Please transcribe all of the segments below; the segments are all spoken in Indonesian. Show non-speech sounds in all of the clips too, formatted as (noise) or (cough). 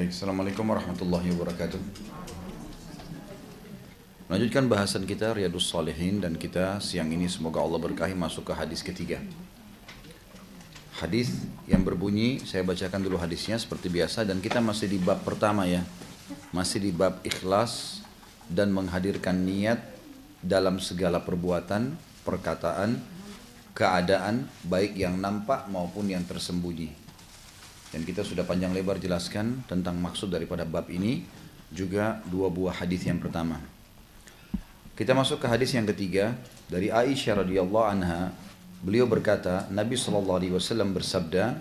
Baik, Assalamualaikum warahmatullahi wabarakatuh. Lanjutkan bahasan kita Riyadus Salihin dan kita siang ini semoga Allah berkahi masuk ke hadis ketiga. Hadis yang berbunyi, saya bacakan dulu hadisnya seperti biasa dan kita masih di bab pertama ya. Masih di bab ikhlas dan menghadirkan niat dalam segala perbuatan, perkataan, keadaan baik yang nampak maupun yang tersembunyi. Dan kita sudah panjang lebar jelaskan tentang maksud daripada bab ini juga dua buah hadis yang pertama. Kita masuk ke hadis yang ketiga dari Aisyah radhiyallahu anha. Beliau berkata, Nabi sallallahu alaihi wasallam bersabda,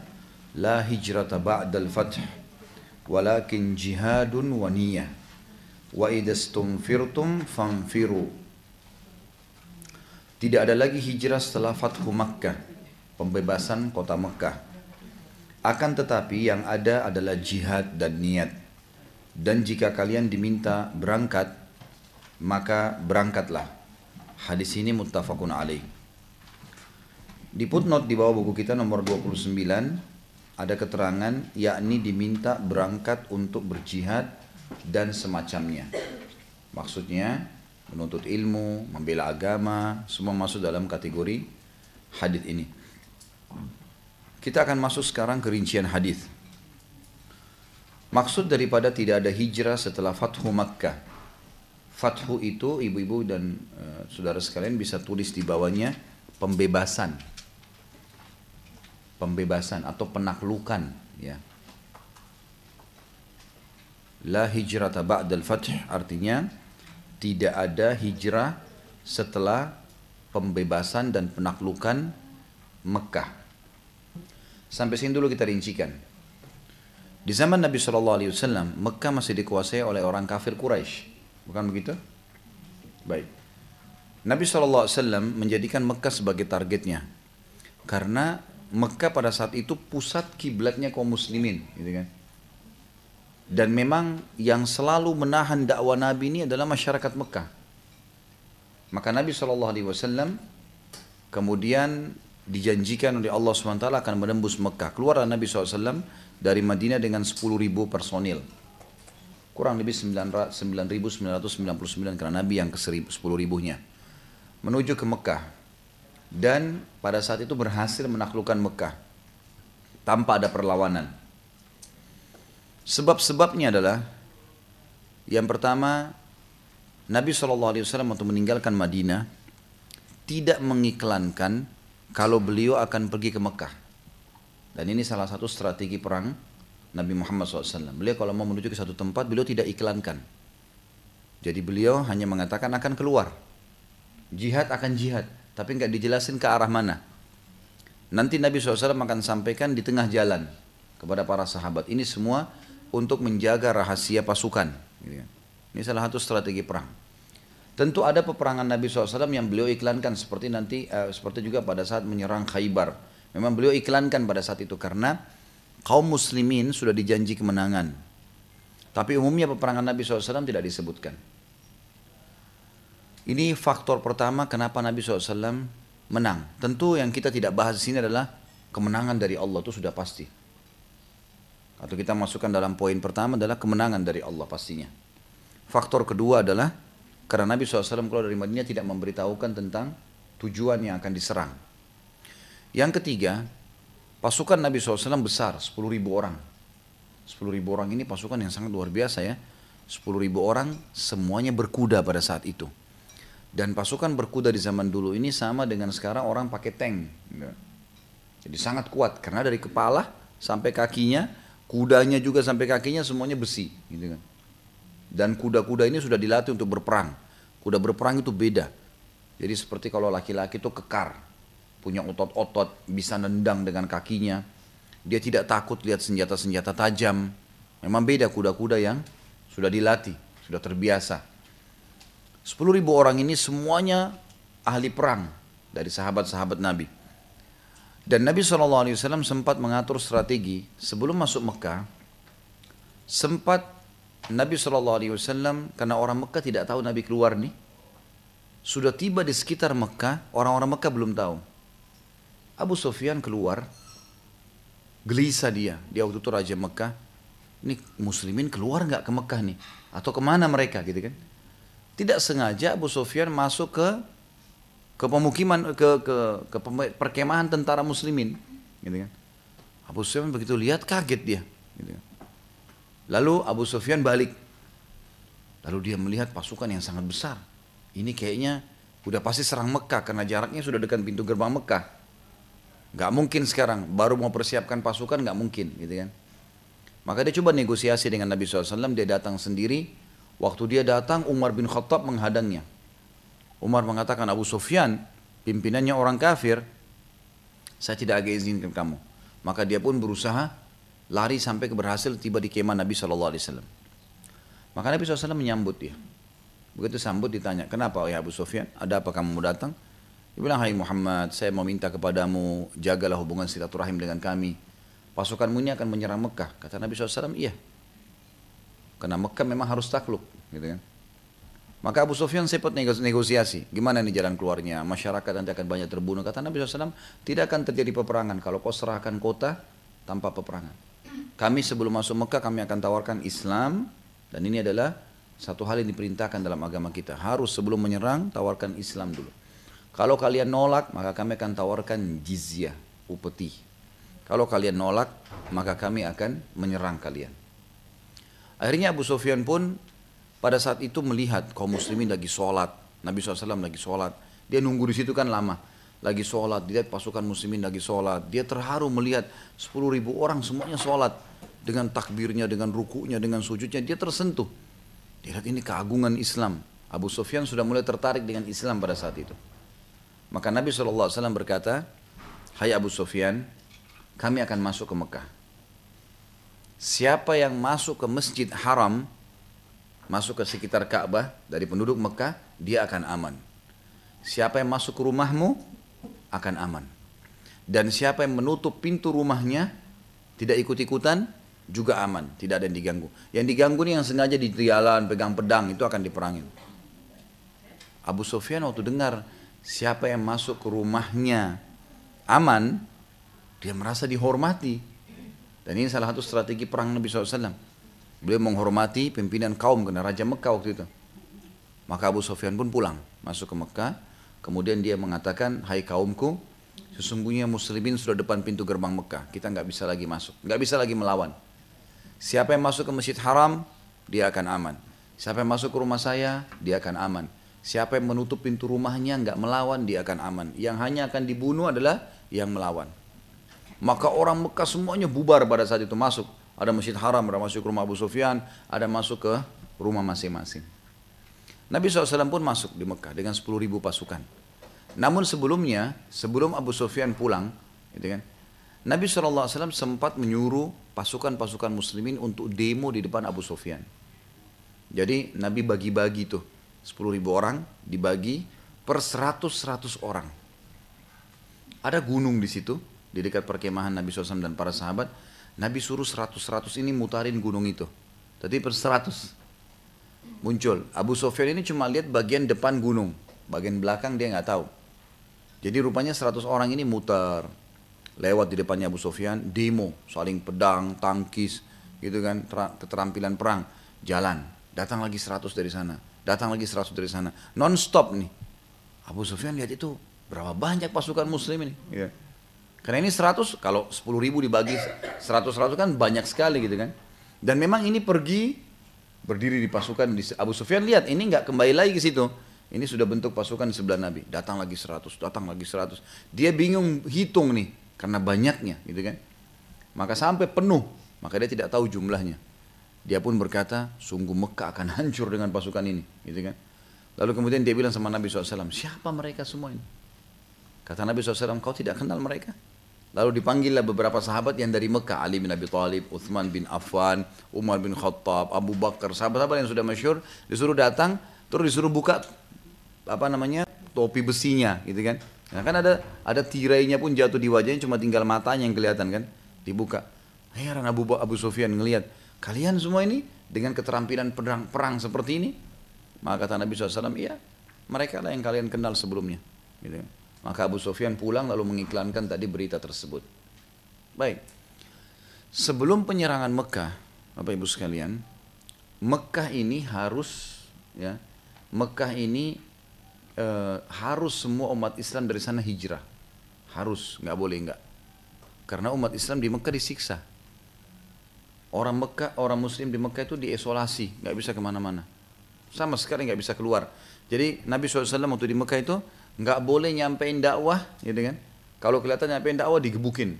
"La hijrata ba'dal fath, walakin jihadun wa niyyah. Wa idastumfirtum fanfiru." Tidak ada lagi hijrah setelah Fathu Makkah, pembebasan kota Makkah. Akan tetapi yang ada adalah jihad dan niat. Dan jika kalian diminta berangkat, maka berangkatlah. Hadis ini muttafaqun alaih. Di footnote di bawah buku kita nomor 29 ada keterangan yakni diminta berangkat untuk berjihad dan semacamnya. Maksudnya menuntut ilmu, membela agama, semua masuk dalam kategori hadis ini. Kita akan masuk sekarang ke rincian hadis. Maksud daripada tidak ada hijrah setelah Fathu Makkah Fathu itu ibu-ibu dan uh, saudara sekalian bisa tulis di bawahnya pembebasan. Pembebasan atau penaklukan ya. La hijrata ba'dal fath artinya tidak ada hijrah setelah pembebasan dan penaklukan Mekah. Sampai sini dulu kita rincikan. Di zaman Nabi SAW, Mekah masih dikuasai oleh orang kafir Quraisy. Bukan begitu? Baik. Nabi SAW menjadikan Mekah sebagai targetnya. Karena Mekah pada saat itu pusat kiblatnya kaum muslimin. Gitu kan. Dan memang yang selalu menahan dakwah Nabi ini adalah masyarakat Mekah. Maka Nabi SAW kemudian dijanjikan oleh Allah SWT akan menembus Mekah. Keluar Nabi SAW dari Madinah dengan 10.000 personil. Kurang lebih 9.999 karena Nabi yang ke 10 ribunya. Menuju ke Mekah. Dan pada saat itu berhasil menaklukkan Mekah. Tanpa ada perlawanan. Sebab-sebabnya adalah yang pertama Nabi SAW waktu meninggalkan Madinah tidak mengiklankan kalau beliau akan pergi ke Mekah dan ini salah satu strategi perang Nabi Muhammad SAW. Beliau kalau mau menuju ke satu tempat, beliau tidak iklankan. Jadi beliau hanya mengatakan akan keluar. Jihad akan jihad, tapi nggak dijelasin ke arah mana. Nanti Nabi SAW akan sampaikan di tengah jalan kepada para sahabat. Ini semua untuk menjaga rahasia pasukan. Ini salah satu strategi perang. Tentu ada peperangan Nabi SAW yang beliau iklankan seperti nanti, uh, seperti juga pada saat menyerang Khaybar. Memang beliau iklankan pada saat itu karena kaum muslimin sudah dijanji kemenangan. Tapi umumnya peperangan Nabi SAW tidak disebutkan. Ini faktor pertama kenapa Nabi SAW menang. Tentu yang kita tidak bahas di sini adalah kemenangan dari Allah itu sudah pasti. Atau kita masukkan dalam poin pertama adalah kemenangan dari Allah pastinya. Faktor kedua adalah karena Nabi SAW keluar dari Madinah tidak memberitahukan tentang tujuan yang akan diserang. Yang ketiga, Pasukan Nabi SAW besar, 10 ribu orang. 10 ribu orang ini pasukan yang sangat luar biasa ya. 10 ribu orang semuanya berkuda pada saat itu. Dan pasukan berkuda di zaman dulu ini sama dengan sekarang orang pakai tank. Jadi sangat kuat karena dari kepala sampai kakinya, kudanya juga sampai kakinya semuanya besi. Gitu kan. Dan kuda-kuda ini sudah dilatih untuk berperang. Kuda berperang itu beda. Jadi seperti kalau laki-laki itu kekar, punya otot-otot, bisa nendang dengan kakinya. Dia tidak takut lihat senjata-senjata tajam. Memang beda kuda-kuda yang sudah dilatih, sudah terbiasa. 10 ribu orang ini semuanya ahli perang dari sahabat-sahabat Nabi. Dan Nabi SAW sempat mengatur strategi sebelum masuk Mekah. Sempat Nabi SAW karena orang Mekah tidak tahu Nabi keluar nih. Sudah tiba di sekitar Mekah, orang-orang Mekah belum tahu. Abu Sufyan keluar, gelisah dia, dia waktu itu Raja Mekah, ini muslimin keluar nggak ke Mekah nih? Atau ke mana mereka gitu kan? Tidak sengaja Abu Sufyan masuk ke ke pemukiman ke ke ke perkemahan tentara muslimin gitu kan. Abu Sufyan begitu lihat kaget dia gitu kan. Lalu Abu Sufyan balik. Lalu dia melihat pasukan yang sangat besar. Ini kayaknya udah pasti serang Mekah karena jaraknya sudah dekat pintu gerbang Mekah. Gak mungkin sekarang baru mau persiapkan pasukan gak mungkin gitu kan. Maka dia coba negosiasi dengan Nabi SAW, dia datang sendiri. Waktu dia datang, Umar bin Khattab menghadangnya. Umar mengatakan, Abu Sufyan, pimpinannya orang kafir, saya tidak agak izinkan kamu. Maka dia pun berusaha lari sampai berhasil tiba di kemah Nabi SAW. Maka Nabi SAW menyambut dia. Begitu sambut ditanya, kenapa ya Abu Sufyan? Ada apa kamu mau datang? Dia bilang, hai Muhammad, saya mau minta kepadamu, jagalah hubungan silaturahim dengan kami pasukanmu ini akan menyerang Mekah. Kata Nabi SAW, iya. Karena Mekah memang harus takluk. Gitu kan. Maka Abu Sufyan sempat negosiasi. Gimana nih jalan keluarnya? Masyarakat nanti akan banyak terbunuh. Kata Nabi SAW, tidak akan terjadi peperangan kalau kau serahkan kota tanpa peperangan. Kami sebelum masuk Mekah kami akan tawarkan Islam dan ini adalah satu hal yang diperintahkan dalam agama kita. Harus sebelum menyerang tawarkan Islam dulu. Kalau kalian nolak maka kami akan tawarkan jizyah, upeti. Kalau kalian nolak, maka kami akan menyerang kalian. Akhirnya Abu Sufyan pun pada saat itu melihat kaum muslimin lagi sholat. Nabi SAW lagi sholat. Dia nunggu di situ kan lama. Lagi sholat, dia pasukan muslimin lagi sholat. Dia terharu melihat 10 ribu orang semuanya sholat. Dengan takbirnya, dengan rukunya, dengan sujudnya. Dia tersentuh. Dia lihat ini keagungan Islam. Abu Sufyan sudah mulai tertarik dengan Islam pada saat itu. Maka Nabi SAW berkata, Hai Abu Sufyan, kami akan masuk ke Mekah. Siapa yang masuk ke Masjid Haram, masuk ke sekitar Ka'bah dari penduduk Mekah, dia akan aman. Siapa yang masuk ke rumahmu akan aman. Dan siapa yang menutup pintu rumahnya tidak ikut-ikutan juga aman, tidak ada yang diganggu. Yang diganggu ini yang sengaja di jalan pegang pedang itu akan diperangin. Abu Sufyan waktu dengar siapa yang masuk ke rumahnya aman, dia merasa dihormati. Dan ini salah satu strategi perang Nabi SAW. Beliau menghormati pimpinan kaum kena Raja Mekah waktu itu. Maka Abu Sufyan pun pulang, masuk ke Mekah. Kemudian dia mengatakan, hai kaumku, sesungguhnya muslimin sudah depan pintu gerbang Mekah. Kita nggak bisa lagi masuk, nggak bisa lagi melawan. Siapa yang masuk ke Masjid Haram, dia akan aman. Siapa yang masuk ke rumah saya, dia akan aman. Siapa yang menutup pintu rumahnya nggak melawan, dia akan aman. Yang hanya akan dibunuh adalah yang melawan. Maka orang Mekah semuanya bubar pada saat itu masuk. Ada masjid haram, ada masuk ke rumah Abu Sufyan, ada masuk ke rumah masing-masing. Nabi SAW pun masuk di Mekah dengan 10 ribu pasukan. Namun sebelumnya, sebelum Abu Sufyan pulang, gitu kan, Nabi SAW sempat menyuruh pasukan-pasukan muslimin untuk demo di depan Abu Sufyan. Jadi Nabi bagi-bagi tuh 10 ribu orang dibagi per 100-100 orang. Ada gunung di situ, di dekat perkemahan Nabi SAW dan para sahabat, Nabi suruh seratus-seratus ini mutarin gunung itu. Tadi per seratus muncul. Abu Sofyan ini cuma lihat bagian depan gunung, bagian belakang dia nggak tahu. Jadi rupanya seratus orang ini mutar lewat di depannya Abu Sofyan, demo, saling pedang, tangkis, gitu kan, keterampilan perang, jalan. Datang lagi seratus dari sana, datang lagi seratus dari sana, non stop nih. Abu Sufyan lihat itu berapa banyak pasukan Muslim ini. Yeah. Karena ini 100, kalau 10 ribu dibagi 100-100 kan banyak sekali gitu kan. Dan memang ini pergi berdiri di pasukan di Abu Sufyan lihat ini nggak kembali lagi ke situ. Ini sudah bentuk pasukan di sebelah Nabi. Datang lagi 100, datang lagi 100. Dia bingung hitung nih karena banyaknya gitu kan. Maka sampai penuh, maka dia tidak tahu jumlahnya. Dia pun berkata, sungguh Mekah akan (laughs) hancur dengan pasukan ini, gitu kan. Lalu kemudian dia bilang sama Nabi SAW, siapa mereka semua ini? Kata Nabi SAW, kau tidak kenal mereka? Lalu dipanggillah beberapa sahabat yang dari Mekah, Ali bin Abi Thalib, Uthman bin Affan, Umar bin Khattab, Abu Bakar, sahabat-sahabat yang sudah masyur, disuruh datang, terus disuruh buka apa namanya topi besinya, gitu kan? Nah kan ada ada tirainya pun jatuh di wajahnya, cuma tinggal matanya yang kelihatan kan, dibuka. Heran Abu Abu Sufyan ngelihat, kalian semua ini dengan keterampilan perang perang seperti ini, maka kata Nabi SAW, iya, mereka lah yang kalian kenal sebelumnya. Gitu. Kan. Maka Abu Sufyan pulang lalu mengiklankan tadi berita tersebut. Baik. Sebelum penyerangan Mekah, Bapak Ibu sekalian, Mekah ini harus ya, Mekah ini e, harus semua umat Islam dari sana hijrah. Harus, nggak boleh nggak. Karena umat Islam di Mekah disiksa. Orang Mekah, orang Muslim di Mekah itu diisolasi, nggak bisa ke mana-mana. Sama sekali nggak bisa keluar. Jadi Nabi SAW waktu di Mekah itu nggak boleh nyampein dakwah, gitu kan? Kalau kelihatan nyampein dakwah digebukin,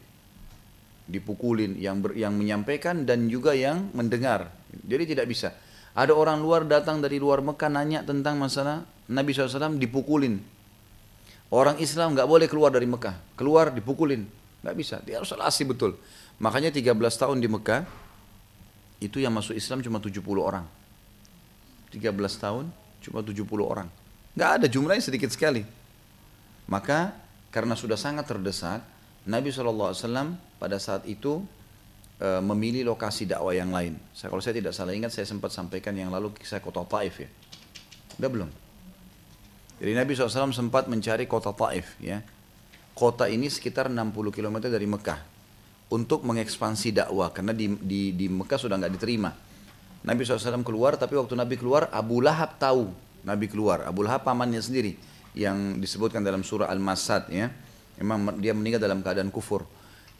dipukulin yang ber, yang menyampaikan dan juga yang mendengar. Jadi tidak bisa. Ada orang luar datang dari luar Mekah nanya tentang masalah Nabi SAW dipukulin. Orang Islam nggak boleh keluar dari Mekah, keluar dipukulin, nggak bisa. Dia harus alasi betul. Makanya 13 tahun di Mekah itu yang masuk Islam cuma 70 orang. 13 tahun cuma 70 orang. Nggak ada jumlahnya sedikit sekali. Maka karena sudah sangat terdesak, Nabi SAW pada saat itu e, memilih lokasi dakwah yang lain. Saya, kalau saya tidak salah ingat, saya sempat sampaikan yang lalu kisah kota Taif ya. Udah belum? Jadi Nabi SAW sempat mencari kota Taif ya. Kota ini sekitar 60 km dari Mekah untuk mengekspansi dakwah karena di, di, di Mekah sudah nggak diterima. Nabi SAW keluar tapi waktu Nabi keluar Abu Lahab tahu Nabi keluar. Abu Lahab pamannya sendiri yang disebutkan dalam surah Al-Masad ya. Memang dia meninggal dalam keadaan kufur.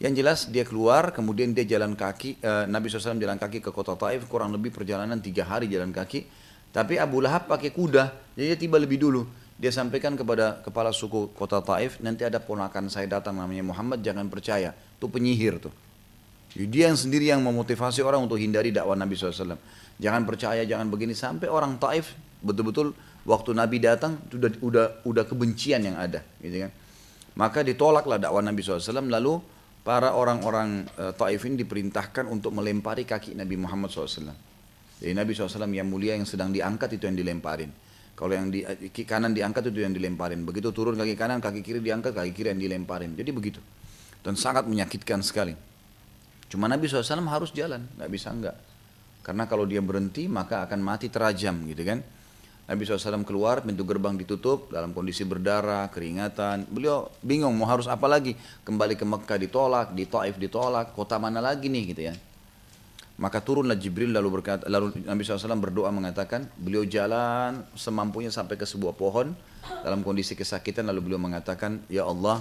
Yang jelas dia keluar, kemudian dia jalan kaki, eh, Nabi SAW jalan kaki ke kota Taif, kurang lebih perjalanan tiga hari jalan kaki. Tapi Abu Lahab pakai kuda, jadi dia tiba lebih dulu. Dia sampaikan kepada kepala suku kota Taif, nanti ada ponakan saya datang namanya Muhammad, jangan percaya. Itu penyihir tuh. Jadi dia yang sendiri yang memotivasi orang untuk hindari dakwah Nabi SAW. Jangan percaya, jangan begini. Sampai orang Taif betul-betul waktu Nabi datang sudah udah udah kebencian yang ada, gitu kan. Maka ditolaklah dakwah Nabi SAW. Lalu para orang-orang uh, Taif ini diperintahkan untuk melempari kaki Nabi Muhammad SAW. Jadi Nabi SAW yang mulia yang sedang diangkat itu yang dilemparin. Kalau yang di kanan diangkat itu yang dilemparin. Begitu turun kaki kanan, kaki kiri diangkat, kaki kiri yang dilemparin. Jadi begitu. Dan sangat menyakitkan sekali. Cuma Nabi SAW harus jalan, nggak bisa enggak. Karena kalau dia berhenti maka akan mati terajam gitu kan. Nabi SAW keluar, pintu gerbang ditutup dalam kondisi berdarah, keringatan. Beliau bingung mau harus apa lagi. Kembali ke Mekah ditolak, di Taif ditolak, kota mana lagi nih gitu ya. Maka turunlah Jibril lalu berkata, lalu Nabi SAW berdoa mengatakan, beliau jalan semampunya sampai ke sebuah pohon dalam kondisi kesakitan lalu beliau mengatakan, Ya Allah,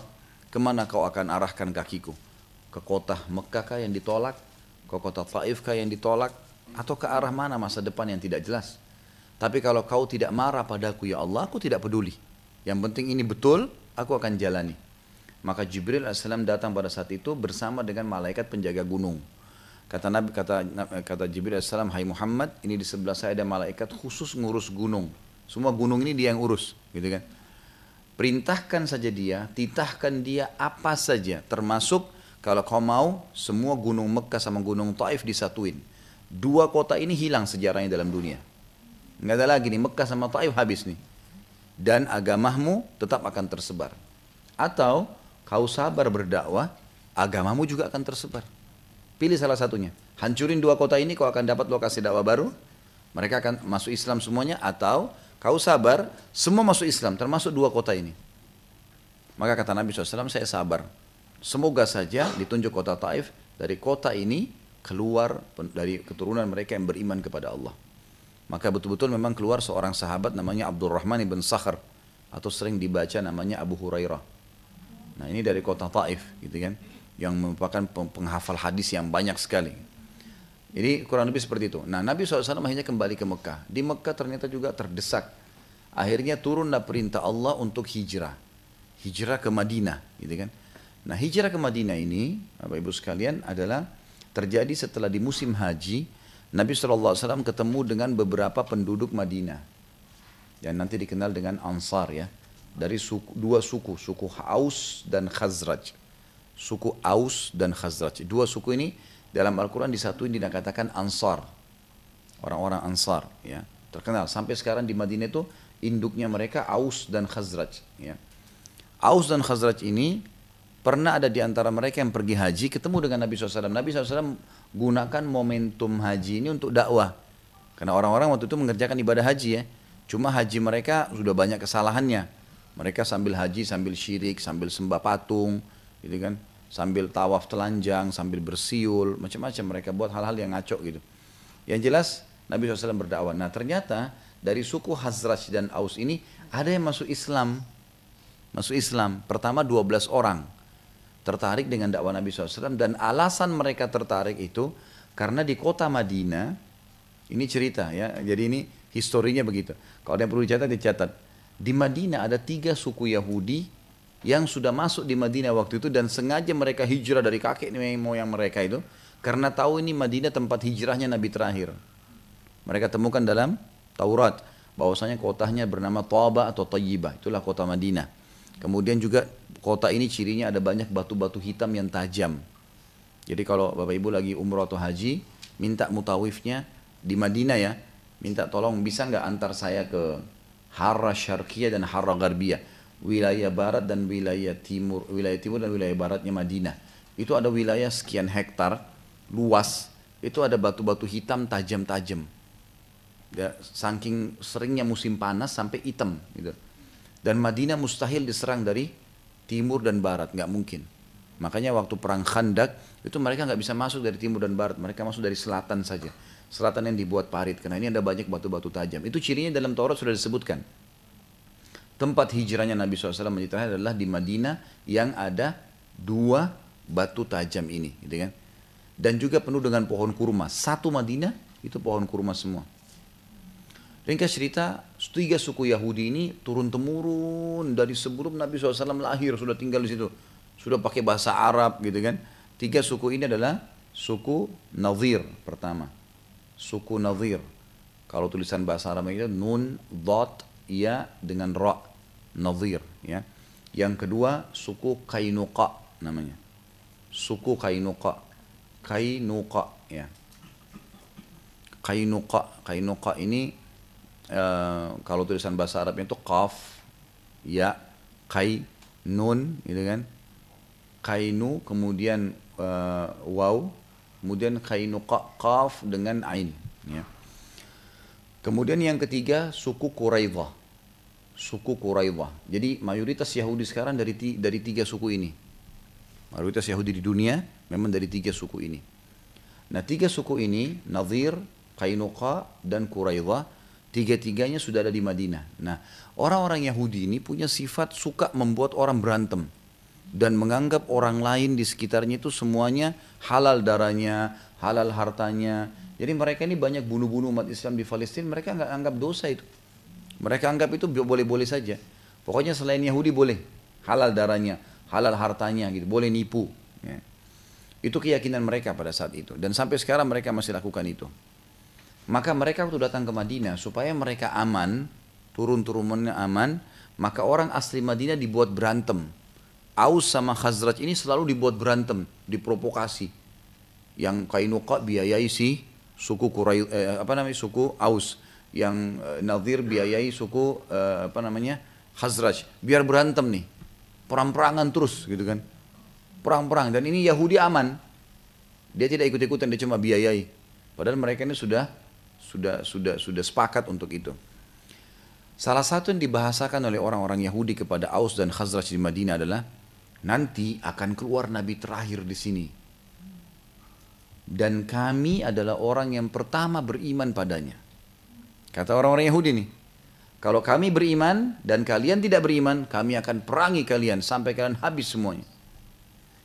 ke mana kau akan arahkan kakiku? Ke kota Mekah kah yang ditolak? Ke kota Taif kah yang ditolak? Atau ke arah mana masa depan yang tidak jelas? Tapi kalau kau tidak marah padaku ya Allah, aku tidak peduli. Yang penting ini betul, aku akan jalani. Maka Jibril AS datang pada saat itu bersama dengan malaikat penjaga gunung. Kata Nabi kata kata Jibril AS, Hai Muhammad, ini di sebelah saya ada malaikat khusus ngurus gunung. Semua gunung ini dia yang urus, gitu kan? Perintahkan saja dia, titahkan dia apa saja, termasuk kalau kau mau semua gunung Mekah sama gunung Taif disatuin. Dua kota ini hilang sejarahnya dalam dunia. Nggak ada lagi nih Mekah sama Taif habis nih. Dan agamamu tetap akan tersebar. Atau kau sabar berdakwah, agamamu juga akan tersebar. Pilih salah satunya. Hancurin dua kota ini kau akan dapat lokasi dakwah baru. Mereka akan masuk Islam semuanya atau kau sabar semua masuk Islam termasuk dua kota ini. Maka kata Nabi SAW saya sabar. Semoga saja ditunjuk kota Taif dari kota ini keluar dari keturunan mereka yang beriman kepada Allah. Maka betul-betul memang keluar seorang sahabat namanya Abdurrahman ibn Sakhar atau sering dibaca namanya Abu Hurairah. Nah ini dari kota Taif gitu kan, yang merupakan penghafal hadis yang banyak sekali. Jadi kurang lebih seperti itu. Nah Nabi SAW akhirnya kembali ke Mekah. Di Mekah ternyata juga terdesak. Akhirnya turunlah perintah Allah untuk hijrah. Hijrah ke Madinah gitu kan. Nah hijrah ke Madinah ini Bapak Ibu sekalian adalah terjadi setelah di musim haji Nabi SAW ketemu dengan beberapa penduduk Madinah. Yang nanti dikenal dengan Ansar ya. Dari suku, dua suku suku Aus dan Khazraj. Suku Aus dan Khazraj. Dua suku ini dalam Al-Quran disatuin dikatakan Ansar. Orang-orang Ansar ya. Terkenal. Sampai sekarang di Madinah itu induknya mereka Aus dan Khazraj ya. Aus dan Khazraj ini pernah ada di antara mereka yang pergi haji ketemu dengan Nabi SAW Nabi SAW gunakan momentum haji ini untuk dakwah. Karena orang-orang waktu itu mengerjakan ibadah haji ya. Cuma haji mereka sudah banyak kesalahannya. Mereka sambil haji, sambil syirik, sambil sembah patung, gitu kan. Sambil tawaf telanjang, sambil bersiul, macam-macam mereka buat hal-hal yang ngaco gitu. Yang jelas Nabi SAW berdakwah. Nah ternyata dari suku Hazraj dan Aus ini ada yang masuk Islam. Masuk Islam. Pertama 12 orang tertarik dengan dakwah Nabi SAW dan alasan mereka tertarik itu karena di kota Madinah ini cerita ya. Jadi ini historinya begitu. Kalau ada yang perlu dicatat dicatat. Di Madinah ada tiga suku Yahudi yang sudah masuk di Madinah waktu itu dan sengaja mereka hijrah dari kakek moyang mereka itu karena tahu ini Madinah tempat hijrahnya Nabi terakhir. Mereka temukan dalam Taurat bahwasanya kotanya bernama Taba atau Tayyibah, itulah kota Madinah. Kemudian juga kota ini cirinya ada banyak batu-batu hitam yang tajam. Jadi kalau Bapak Ibu lagi umroh atau haji, minta mutawifnya di Madinah ya, minta tolong bisa nggak antar saya ke Harra Syarqiyah dan Harra Garbiyah, wilayah barat dan wilayah timur, wilayah timur dan wilayah baratnya Madinah. Itu ada wilayah sekian hektar luas, itu ada batu-batu hitam tajam-tajam. Ya, saking seringnya musim panas sampai hitam gitu. Dan Madinah mustahil diserang dari timur dan barat, nggak mungkin. Makanya waktu perang Khandak itu mereka nggak bisa masuk dari timur dan barat, mereka masuk dari selatan saja. Selatan yang dibuat parit, karena ini ada banyak batu-batu tajam. Itu cirinya dalam Taurat sudah disebutkan. Tempat hijrahnya Nabi SAW menjadi adalah di Madinah yang ada dua batu tajam ini, gitu kan? dan juga penuh dengan pohon kurma. Satu Madinah itu pohon kurma semua. Ringkas cerita, tiga suku Yahudi ini turun temurun dari sebelum Nabi SAW lahir sudah tinggal di situ, sudah pakai bahasa Arab gitu kan. Tiga suku ini adalah suku Nazir pertama, suku Nazir. Kalau tulisan bahasa Arab itu nun, dot, ya dengan ra, Nazir ya. Yang kedua suku Kainuqa namanya, suku Kainuqa Kainuqa ya. Kainuqa, Kainuqa ini uh, kalau tulisan bahasa Arabnya itu qaf, ya, kai, nun, gitu kan. Kainu kemudian uh, waw, kemudian kainuqa qaf dengan ain, ya. Kemudian yang ketiga suku Quraidah. Suku Quraidah. Jadi mayoritas Yahudi sekarang dari dari tiga suku ini. Mayoritas Yahudi di dunia memang dari tiga suku ini. Nah tiga suku ini, Nadir, Kainuqa, dan Quraidah, tiga-tiganya sudah ada di Madinah. Nah orang-orang Yahudi ini punya sifat suka membuat orang berantem. Dan menganggap orang lain di sekitarnya itu semuanya halal darahnya, halal hartanya. Jadi mereka ini banyak bunuh-bunuh umat Islam di Palestina, mereka nggak anggap dosa itu. Mereka anggap itu boleh-boleh saja. Pokoknya selain Yahudi boleh, halal darahnya, halal hartanya gitu, boleh nipu. Ya. Itu keyakinan mereka pada saat itu. Dan sampai sekarang mereka masih lakukan itu. Maka mereka waktu datang ke Madinah supaya mereka aman, turun-turunnya aman, maka orang asli Madinah dibuat berantem. Aus sama Khazraj ini selalu dibuat berantem, diprovokasi. Yang Kainuqa biayai si suku Kurai, eh, apa namanya suku Aus, yang eh, Nadir biayai suku eh, apa namanya Khazraj. Biar berantem nih, perang-perangan terus gitu kan perang-perang dan ini Yahudi aman. Dia tidak ikut-ikutan, dia cuma biayai. Padahal mereka ini sudah sudah sudah sudah sepakat untuk itu. Salah satu yang dibahasakan oleh orang-orang Yahudi kepada Aus dan Khazraj di Madinah adalah nanti akan keluar nabi terakhir di sini. Dan kami adalah orang yang pertama beriman padanya. Kata orang-orang Yahudi nih, kalau kami beriman dan kalian tidak beriman, kami akan perangi kalian sampai kalian habis semuanya.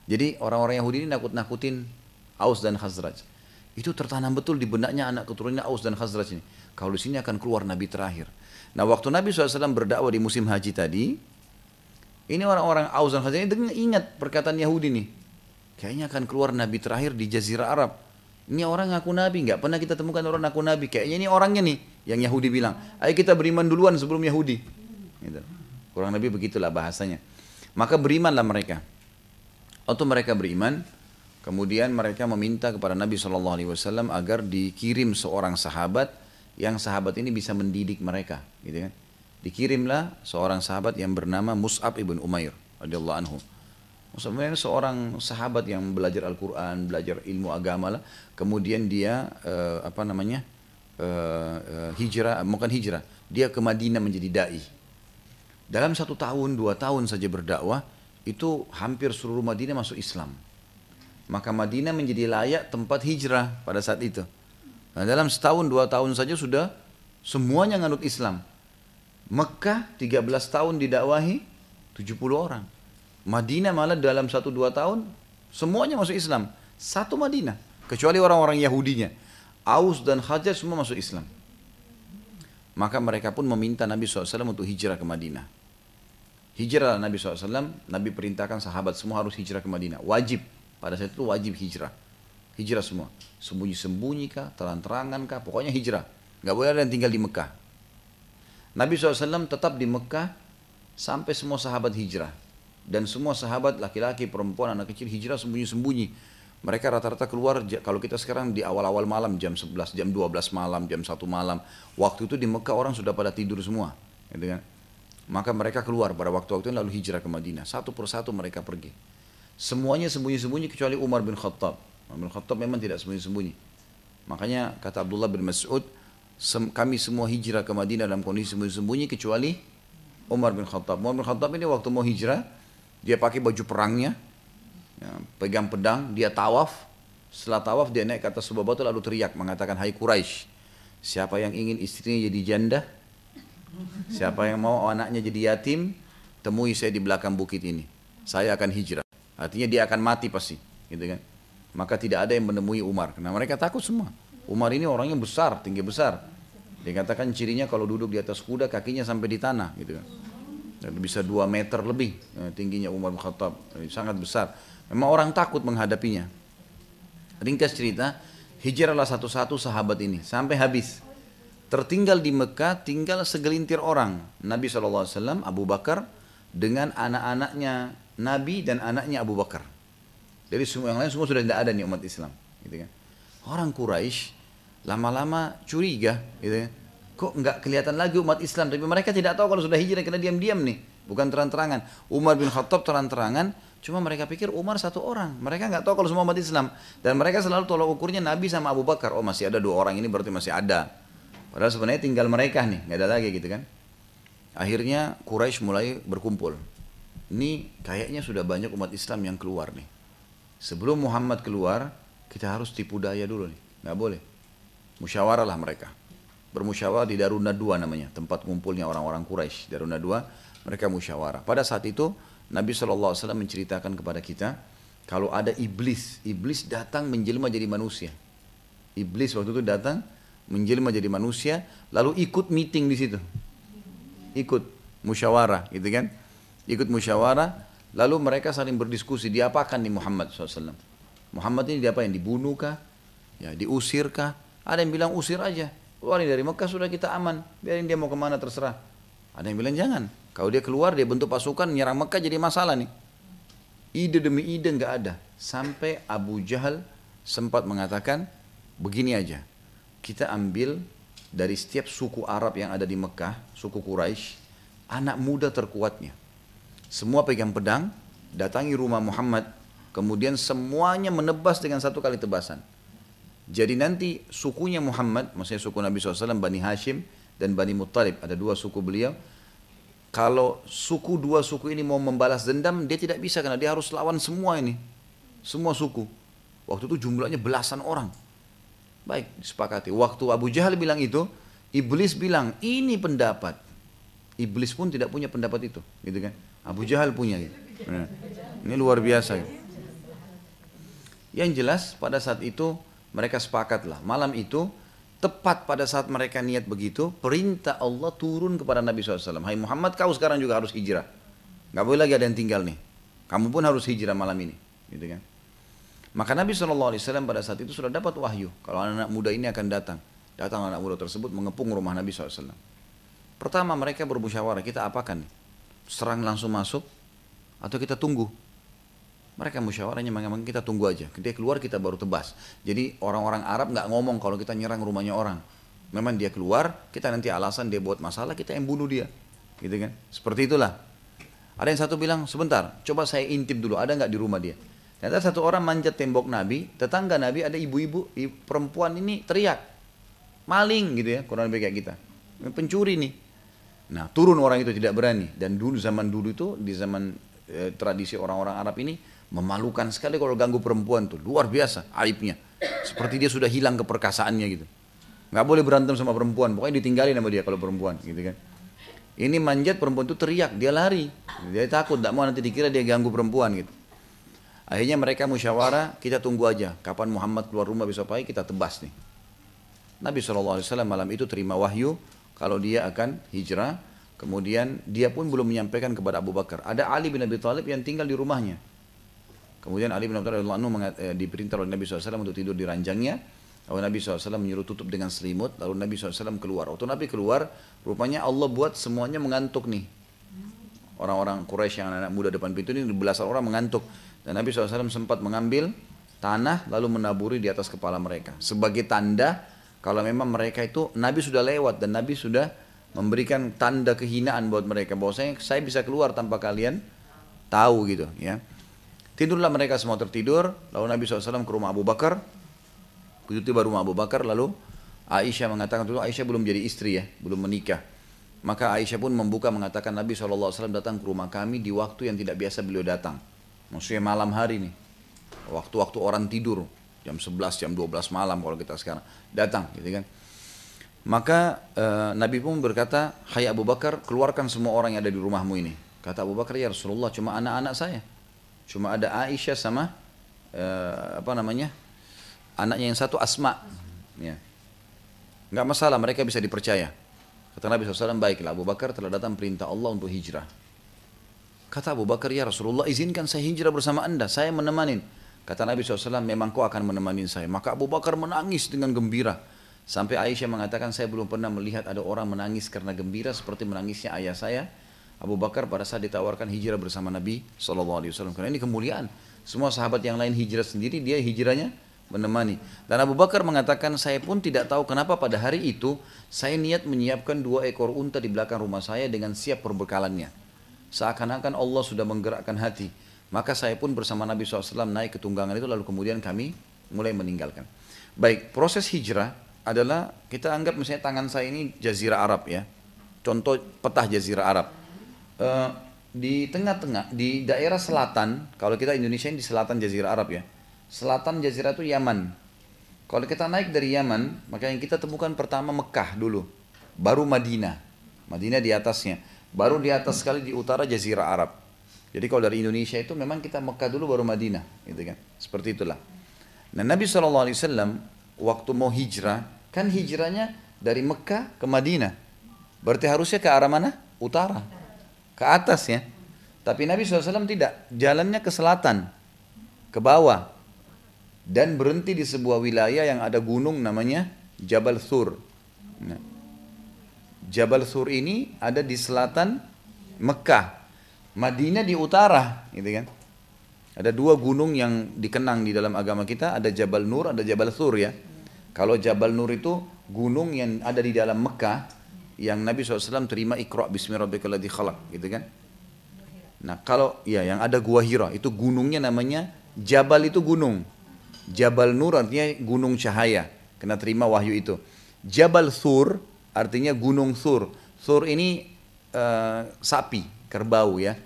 Jadi orang-orang Yahudi ini nakut-nakutin Aus dan Khazraj. Itu tertanam betul di benaknya anak keturunannya Aus dan Khazraj ini. Kalau di sini akan keluar Nabi terakhir. Nah waktu Nabi SAW berdakwah di musim haji tadi, ini orang-orang Aus dan Khazraj ini ingat perkataan Yahudi nih. Kayaknya akan keluar Nabi terakhir di Jazirah Arab. Ini orang ngaku Nabi, nggak pernah kita temukan orang ngaku Nabi. Kayaknya ini orangnya nih, yang Yahudi bilang. Ayo kita beriman duluan sebelum Yahudi. Gitu. Kurang lebih begitulah bahasanya. Maka berimanlah mereka. Atau mereka beriman, kemudian mereka meminta kepada Nabi Shallallahu Alaihi Wasallam agar dikirim seorang sahabat yang sahabat ini bisa mendidik mereka, gitu kan? Dikirimlah seorang sahabat yang bernama Mus'ab ibn Umair radhiyallahu anhu. Mus'ab ini seorang sahabat yang belajar Al-Quran, belajar ilmu agama lah. Kemudian dia uh, apa namanya uh, uh, hijrah, bukan hijrah, dia ke Madinah menjadi dai. Dalam satu tahun, dua tahun saja berdakwah, itu hampir seluruh Madinah masuk Islam. Maka Madinah menjadi layak tempat hijrah pada saat itu. Nah, dalam setahun dua tahun saja sudah semuanya nganut Islam. Mekah 13 tahun didakwahi 70 orang. Madinah malah dalam satu dua tahun semuanya masuk Islam. Satu Madinah. Kecuali orang-orang Yahudinya. Aus dan Hajar semua masuk Islam. Maka mereka pun meminta Nabi SAW untuk hijrah ke Madinah. Hijrah Nabi SAW, Nabi perintahkan sahabat semua harus hijrah ke Madinah. Wajib, pada saat itu wajib hijrah. Hijrah semua. Sembunyi-sembunyi kah, terang-terangan kah, pokoknya hijrah. Gak boleh ada yang tinggal di Mekah. Nabi SAW tetap di Mekah sampai semua sahabat hijrah. Dan semua sahabat laki-laki, perempuan, anak kecil hijrah sembunyi-sembunyi. Mereka rata-rata keluar kalau kita sekarang di awal-awal malam jam 11, jam 12 malam, jam 1 malam. Waktu itu di Mekah orang sudah pada tidur semua. Gitu kan? Maka mereka keluar pada waktu-waktu lalu hijrah ke Madinah. Satu persatu mereka pergi. Semuanya sembunyi-sembunyi kecuali Umar bin Khattab. Umar bin Khattab memang tidak sembunyi-sembunyi. Makanya kata Abdullah bin Mas'ud, kami semua hijrah ke Madinah dalam kondisi sembunyi-sembunyi kecuali Umar bin Khattab. Umar bin Khattab ini waktu mau hijrah, dia pakai baju perangnya, ya, pegang pedang, dia tawaf. Setelah tawaf dia naik ke atas sebuah batu lalu teriak mengatakan, Hai Quraisy, siapa yang ingin istrinya jadi janda? Siapa yang mau anaknya jadi yatim? Temui saya di belakang bukit ini. Saya akan hijrah. Artinya dia akan mati pasti, gitu kan? Maka tidak ada yang menemui Umar. Karena mereka takut semua. Umar ini orangnya besar, tinggi besar. Dikatakan cirinya kalau duduk di atas kuda kakinya sampai di tanah, gitu kan? Dan bisa dua meter lebih eh, tingginya Umar bin Khattab, sangat besar. Memang orang takut menghadapinya. Ringkas cerita, hijrahlah satu-satu sahabat ini sampai habis. Tertinggal di Mekah tinggal segelintir orang. Nabi SAW, Abu Bakar dengan anak-anaknya Nabi dan anaknya Abu Bakar. Jadi semua yang lain semua sudah tidak ada nih umat Islam. Gitu kan. Orang Quraisy lama-lama curiga, gitu kan. Kok nggak kelihatan lagi umat Islam? Tapi mereka tidak tahu kalau sudah hijrah karena diam-diam nih, bukan terang-terangan. Umar bin Khattab terang-terangan, Cuma mereka pikir Umar satu orang. Mereka nggak tahu kalau semua umat Islam. Dan mereka selalu tolak ukurnya Nabi sama Abu Bakar. Oh masih ada dua orang ini berarti masih ada. Padahal sebenarnya tinggal mereka nih, nggak ada lagi gitu kan. Akhirnya Quraisy mulai berkumpul. Ini kayaknya sudah banyak umat Islam yang keluar nih. Sebelum Muhammad keluar, kita harus tipu daya dulu nih. Nggak boleh. Musyawarah lah mereka. Bermusyawarah di Daruna dua namanya. Tempat kumpulnya orang-orang Quraisy. Daruna dua mereka musyawarah. Pada saat itu Nabi SAW menceritakan kepada kita, kalau ada iblis, iblis datang menjelma jadi manusia. Iblis waktu itu datang menjelma jadi manusia, lalu ikut meeting di situ. Ikut musyawarah, gitu kan? Ikut musyawarah, lalu mereka saling berdiskusi, diapakan nih Muhammad SAW. Muhammad ini diapain? Dibunuh kah? Ya, diusir kah? Ada yang bilang usir aja. Keluarin dari Mekah sudah kita aman. Biarin dia mau ke mana terserah. Ada yang bilang jangan. Kalau dia keluar dia bentuk pasukan nyerang Mekah jadi masalah nih. Ide demi ide nggak ada. Sampai Abu Jahal sempat mengatakan begini aja. Kita ambil dari setiap suku Arab yang ada di Mekah, suku Quraisy, anak muda terkuatnya. Semua pegang pedang, datangi rumah Muhammad, kemudian semuanya menebas dengan satu kali tebasan. Jadi nanti sukunya Muhammad, maksudnya suku Nabi SAW, Bani Hashim dan Bani Muttalib, ada dua suku beliau, kalau suku dua suku ini mau membalas dendam, dia tidak bisa karena dia harus lawan semua ini. Semua suku. Waktu itu jumlahnya belasan orang. Baik, disepakati. Waktu Abu Jahal bilang itu, iblis bilang, ini pendapat. Iblis pun tidak punya pendapat itu, gitu kan? Abu Jahal punya gitu. Ini luar biasa. Gitu. Yang jelas pada saat itu mereka sepakatlah. Malam itu tepat pada saat mereka niat begitu, perintah Allah turun kepada Nabi SAW. Hai Muhammad, kau sekarang juga harus hijrah. Gak boleh lagi ada yang tinggal nih. Kamu pun harus hijrah malam ini. Gitu kan. Maka Nabi SAW pada saat itu sudah dapat wahyu. Kalau anak-anak muda ini akan datang. Datang anak muda tersebut mengepung rumah Nabi SAW. Pertama mereka bermusyawarah, kita apakan nih? Serang langsung masuk atau kita tunggu? Mereka musyawarahnya memang kita tunggu aja. Dia keluar kita baru tebas. Jadi orang-orang Arab nggak ngomong kalau kita nyerang rumahnya orang. Memang dia keluar, kita nanti alasan dia buat masalah, kita yang bunuh dia. Gitu kan? Seperti itulah. Ada yang satu bilang, sebentar, coba saya intip dulu, ada nggak di rumah dia? Ternyata satu orang manjat tembok Nabi, tetangga Nabi ada ibu-ibu, perempuan ini teriak. Maling gitu ya, kurang lebih kayak kita. Pencuri nih. Nah turun orang itu tidak berani. Dan dulu zaman dulu itu, di zaman eh, tradisi orang-orang Arab ini, Memalukan sekali kalau ganggu perempuan tuh, luar biasa aibnya. Seperti dia sudah hilang keperkasaannya gitu. nggak boleh berantem sama perempuan, pokoknya ditinggalin sama dia kalau perempuan, gitu kan. Ini manjat perempuan itu teriak, dia lari, dia takut, tidak mau nanti dikira dia ganggu perempuan gitu. Akhirnya mereka musyawarah, kita tunggu aja, kapan Muhammad keluar rumah besok pagi kita tebas nih. Nabi SAW malam itu terima wahyu kalau dia akan hijrah, kemudian dia pun belum menyampaikan kepada Abu Bakar. Ada Ali bin Abi Thalib yang tinggal di rumahnya. Kemudian Ali bin Abi Thalib eh, diperintah oleh Nabi SAW untuk tidur di ranjangnya. Lalu Nabi SAW menyuruh tutup dengan selimut. Lalu Nabi SAW keluar. Waktu Nabi keluar, rupanya Allah buat semuanya mengantuk nih. Orang-orang Quraisy yang anak, anak muda depan pintu ini belasan orang mengantuk. Dan Nabi SAW sempat mengambil tanah lalu menaburi di atas kepala mereka. Sebagai tanda kalau memang mereka itu Nabi sudah lewat dan Nabi sudah memberikan tanda kehinaan buat mereka bahwasanya saya bisa keluar tanpa kalian tahu gitu ya. Tidurlah mereka semua tertidur, lalu Nabi SAW ke rumah Abu Bakar, begitu tiba rumah Abu Bakar, lalu Aisyah mengatakan dulu Aisyah belum jadi istri ya, belum menikah. Maka Aisyah pun membuka mengatakan Nabi SAW datang ke rumah kami di waktu yang tidak biasa beliau datang. Maksudnya malam hari nih. Waktu-waktu orang tidur. Jam 11, jam 12 malam kalau kita sekarang. Datang gitu kan. Maka e, Nabi pun berkata, Hai Abu Bakar, keluarkan semua orang yang ada di rumahmu ini. Kata Abu Bakar, ya Rasulullah, cuma anak-anak saya. Cuma ada Aisyah sama uh, apa namanya anaknya yang satu Asma. Ya. Nggak masalah, mereka bisa dipercaya. Kata Nabi SAW, baiklah Abu Bakar telah datang perintah Allah untuk hijrah. Kata Abu Bakar, ya Rasulullah izinkan saya hijrah bersama anda, saya menemanin. Kata Nabi SAW, memang kau akan menemani saya. Maka Abu Bakar menangis dengan gembira. Sampai Aisyah mengatakan, saya belum pernah melihat ada orang menangis karena gembira seperti menangisnya ayah saya Abu Bakar pada saat ditawarkan hijrah bersama Nabi SAW. Karena ini kemuliaan. Semua sahabat yang lain hijrah sendiri, dia hijrahnya menemani. Dan Abu Bakar mengatakan, saya pun tidak tahu kenapa pada hari itu saya niat menyiapkan dua ekor unta di belakang rumah saya dengan siap perbekalannya. Seakan-akan Allah sudah menggerakkan hati. Maka saya pun bersama Nabi SAW naik ke tunggangan itu lalu kemudian kami mulai meninggalkan. Baik, proses hijrah adalah kita anggap misalnya tangan saya ini jazirah Arab ya. Contoh petah jazirah Arab. Uh, di tengah-tengah di daerah selatan kalau kita Indonesia ini di selatan Jazirah Arab ya. Selatan Jazirah itu Yaman. Kalau kita naik dari Yaman maka yang kita temukan pertama Mekah dulu. Baru Madinah. Madinah di atasnya. Baru di atas sekali di utara Jazirah Arab jadi kalau dari Indonesia itu memang kita Mekah dulu baru Madinah gitu kan seperti itulah nah Nabi SAW waktu mau hijrah kan hijrahnya dari Mekah ke Madinah berarti harusnya ke arah mana utara ke atas ya. Tapi Nabi SAW tidak, jalannya ke selatan, ke bawah. Dan berhenti di sebuah wilayah yang ada gunung namanya Jabal Thur. Nah, Jabal Thur ini ada di selatan Mekah. Madinah di utara, gitu kan. Ada dua gunung yang dikenang di dalam agama kita, ada Jabal Nur, ada Jabal Thur ya. Kalau Jabal Nur itu gunung yang ada di dalam Mekah, yang Nabi SAW terima ikra bismillahirrahmanirrahim khalaq gitu kan? Nah kalau ya yang ada gua Hira itu gunungnya namanya Jabal itu gunung. Jabal Nur artinya gunung cahaya kena terima wahyu itu. Jabal Thur artinya gunung Thur Thur ini uh, sapi kerbau ya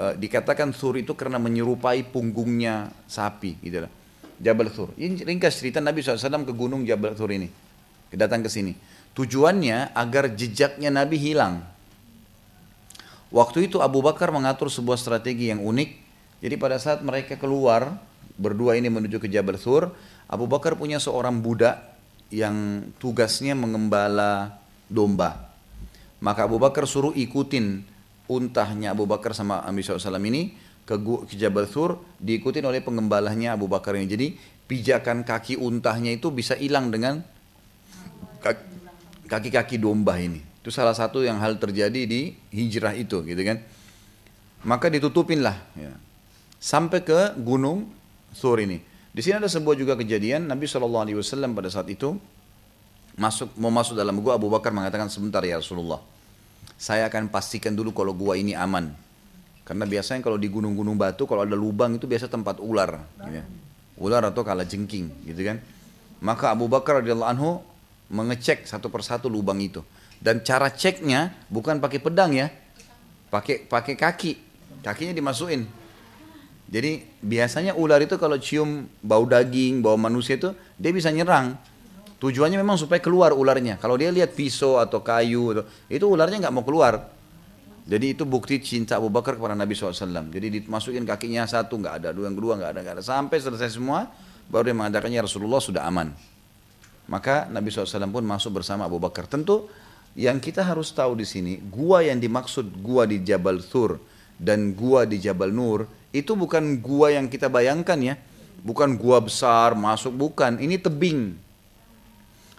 uh, dikatakan Thur itu karena menyerupai punggungnya sapi gitu lah Jabal Thur ini ringkas cerita Nabi SAW ke gunung Jabal Thur ini datang ke sini Tujuannya agar jejaknya Nabi hilang. Waktu itu Abu Bakar mengatur sebuah strategi yang unik. Jadi pada saat mereka keluar berdua ini menuju ke Jabal Thur, Abu Bakar punya seorang budak yang tugasnya mengembala domba. Maka Abu Bakar suruh ikutin untahnya Abu Bakar sama Nabi SAW ini ke, ke Jabal Thur diikutin oleh pengembalanya Abu Bakar ini. Jadi pijakan kaki untahnya itu bisa hilang dengan kaki-kaki domba ini. Itu salah satu yang hal terjadi di hijrah itu gitu kan. Maka ditutupinlah ya. Sampai ke gunung Sur ini. Di sini ada sebuah juga kejadian Nabi SAW pada saat itu masuk mau masuk dalam gua Abu Bakar mengatakan sebentar ya Rasulullah. Saya akan pastikan dulu kalau gua ini aman. Karena biasanya kalau di gunung-gunung batu kalau ada lubang itu biasa tempat ular, ya. ular atau kala jengking, gitu kan. Maka Abu Bakar radhiyallahu anhu mengecek satu persatu lubang itu. Dan cara ceknya bukan pakai pedang ya, pakai pakai kaki, kakinya dimasukin. Jadi biasanya ular itu kalau cium bau daging, bau manusia itu dia bisa nyerang. Tujuannya memang supaya keluar ularnya. Kalau dia lihat pisau atau kayu, itu ularnya nggak mau keluar. Jadi itu bukti cinta Abu Bakar kepada Nabi SAW. Jadi dimasukin kakinya satu, nggak ada. Dua yang kedua nggak ada, nggak ada. Sampai selesai semua, baru dia mengatakannya Rasulullah sudah aman. Maka Nabi SAW pun masuk bersama Abu Bakar. Tentu yang kita harus tahu di sini, gua yang dimaksud gua di Jabal Thur dan gua di Jabal Nur, itu bukan gua yang kita bayangkan ya. Bukan gua besar, masuk, bukan. Ini tebing.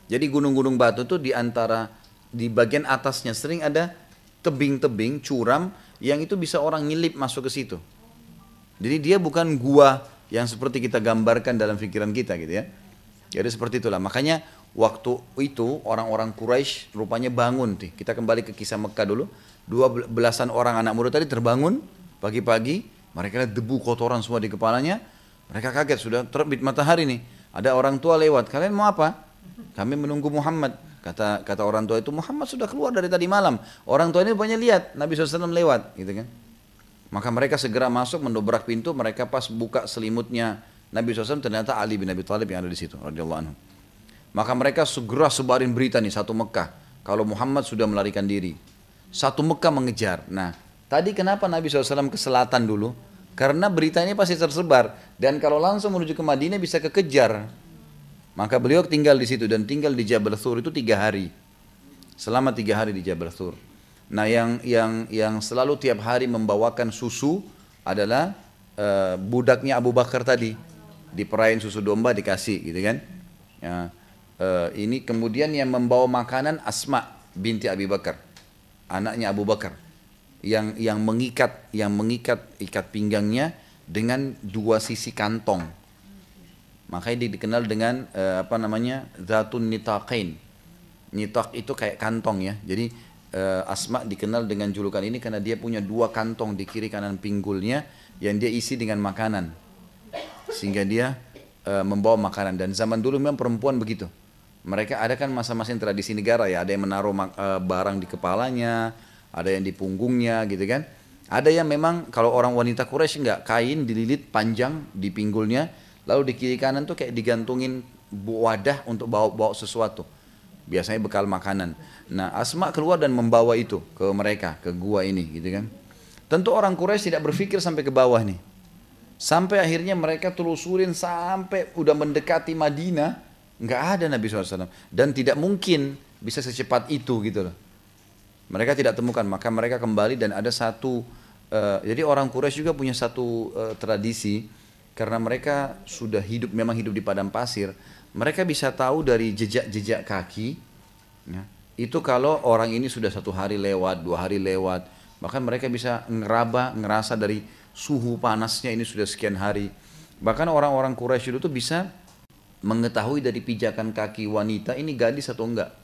Jadi gunung-gunung batu itu di antara, di bagian atasnya sering ada tebing-tebing, curam, yang itu bisa orang ngilip masuk ke situ. Jadi dia bukan gua yang seperti kita gambarkan dalam pikiran kita gitu ya. Jadi seperti itulah. Makanya waktu itu orang-orang Quraisy rupanya bangun. Nih. Kita kembali ke kisah Mekah dulu. Dua belasan orang anak muda tadi terbangun pagi-pagi. Mereka lihat debu kotoran semua di kepalanya. Mereka kaget sudah terbit matahari nih. Ada orang tua lewat. Kalian mau apa? Kami menunggu Muhammad. Kata kata orang tua itu Muhammad sudah keluar dari tadi malam. Orang tua ini banyak lihat Nabi SAW lewat, gitu kan? Maka mereka segera masuk mendobrak pintu. Mereka pas buka selimutnya Nabi SAW ternyata Ali bin Abi Thalib yang ada di situ, radhiyallahu anhu. Maka mereka segera sebarin berita nih satu Mekah. Kalau Muhammad sudah melarikan diri. Satu Mekah mengejar. Nah, tadi kenapa Nabi SAW ke selatan dulu? Karena berita ini pasti tersebar. Dan kalau langsung menuju ke Madinah bisa kekejar. Maka beliau tinggal di situ dan tinggal di Jabal Thur itu tiga hari. Selama tiga hari di Jabal Thur. Nah yang yang yang selalu tiap hari membawakan susu adalah uh, budaknya Abu Bakar tadi. Diperain susu domba dikasih gitu kan. Ya, uh, ini kemudian yang membawa makanan Asma binti Abi Bakar. Anaknya Abu Bakar. Yang yang mengikat yang mengikat ikat pinggangnya dengan dua sisi kantong Makanya dia dikenal dengan uh, apa namanya zatun nitaqain. Nitaq itu kayak kantong ya. Jadi uh, Asma dikenal dengan julukan ini karena dia punya dua kantong di kiri kanan pinggulnya yang dia isi dengan makanan. Sehingga dia uh, membawa makanan dan zaman dulu memang perempuan begitu. Mereka ada kan masa-masa tradisi negara ya, ada yang menaruh uh, barang di kepalanya, ada yang di punggungnya gitu kan. Ada yang memang kalau orang wanita Quraisy enggak kain dililit panjang di pinggulnya, Lalu di kiri kanan tuh kayak digantungin wadah untuk bawa-bawa sesuatu. Biasanya bekal makanan. Nah Asma keluar dan membawa itu ke mereka, ke gua ini gitu kan. Tentu orang Quraisy tidak berpikir sampai ke bawah nih. Sampai akhirnya mereka telusurin sampai udah mendekati Madinah, nggak ada Nabi SAW. Dan tidak mungkin bisa secepat itu gitu loh. Mereka tidak temukan, maka mereka kembali dan ada satu, uh, jadi orang Quraisy juga punya satu uh, tradisi, karena mereka sudah hidup memang hidup di padang pasir mereka bisa tahu dari jejak-jejak kaki ya, itu kalau orang ini sudah satu hari lewat dua hari lewat bahkan mereka bisa ngeraba ngerasa dari suhu panasnya ini sudah sekian hari. Bahkan orang-orang Quraisy itu bisa mengetahui dari pijakan kaki wanita ini gadis atau enggak.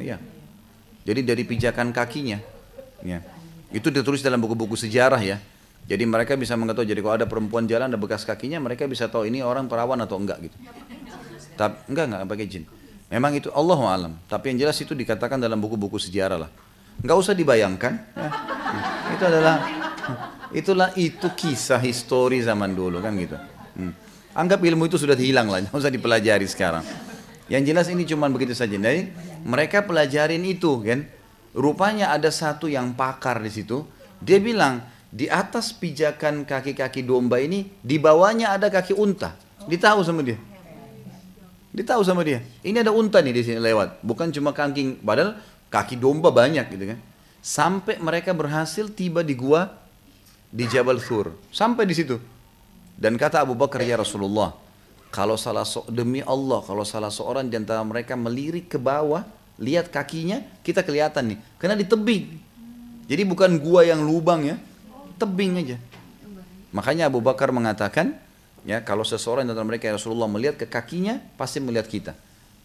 Iya. Jadi dari pijakan kakinya ya. Itu ditulis dalam buku-buku sejarah ya jadi mereka bisa mengetahui, jadi kalau ada perempuan jalan ada bekas kakinya, mereka bisa tahu ini orang perawan atau enggak gitu. Tapi enggak enggak pakai jin. Memang itu Allah alam. Tapi yang jelas itu dikatakan dalam buku-buku sejarah lah. Enggak usah dibayangkan. Ya. Itu adalah itulah itu kisah histori zaman dulu kan gitu. Hmm. Anggap ilmu itu sudah hilang lah, (laughs) enggak usah dipelajari sekarang. Yang jelas ini cuma begitu saja. Jadi mereka pelajarin itu kan. Rupanya ada satu yang pakar di situ. Dia bilang, di atas pijakan kaki-kaki domba ini di bawahnya ada kaki unta. Ditahu sama dia. Ditahu sama dia. Ini ada unta nih di sini lewat, bukan cuma kaki padahal kaki domba banyak gitu kan. Sampai mereka berhasil tiba di gua di Jabal Thur. Sampai di situ. Dan kata Abu Bakar ya Rasulullah, kalau salah so, demi Allah kalau salah seorang di antara mereka melirik ke bawah, lihat kakinya, kita kelihatan nih. Karena di tebing. Jadi bukan gua yang lubang ya, tebing aja. Makanya Abu Bakar mengatakan, ya kalau seseorang dari mereka ya Rasulullah melihat ke kakinya, pasti melihat kita.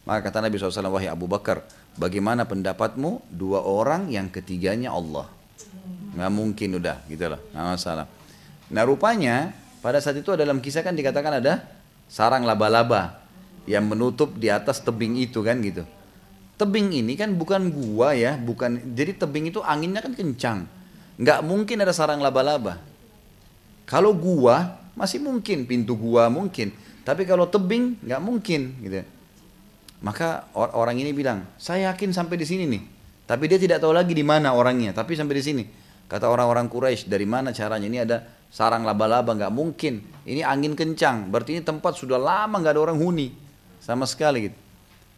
Maka kata Nabi SAW, wahai Abu Bakar, bagaimana pendapatmu dua orang yang ketiganya Allah? Nggak mungkin udah, gitu loh, nggak masalah. Nah rupanya pada saat itu dalam kisah kan dikatakan ada sarang laba-laba yang menutup di atas tebing itu kan gitu. Tebing ini kan bukan gua ya, bukan. Jadi tebing itu anginnya kan kencang nggak mungkin ada sarang laba-laba. Kalau gua masih mungkin pintu gua mungkin, tapi kalau tebing nggak mungkin gitu. Maka orang ini bilang, saya yakin sampai di sini nih. Tapi dia tidak tahu lagi di mana orangnya, tapi sampai di sini. Kata orang-orang Quraisy, dari mana caranya? Ini ada sarang laba-laba, nggak mungkin. Ini angin kencang, berarti ini tempat sudah lama nggak ada orang huni sama sekali gitu.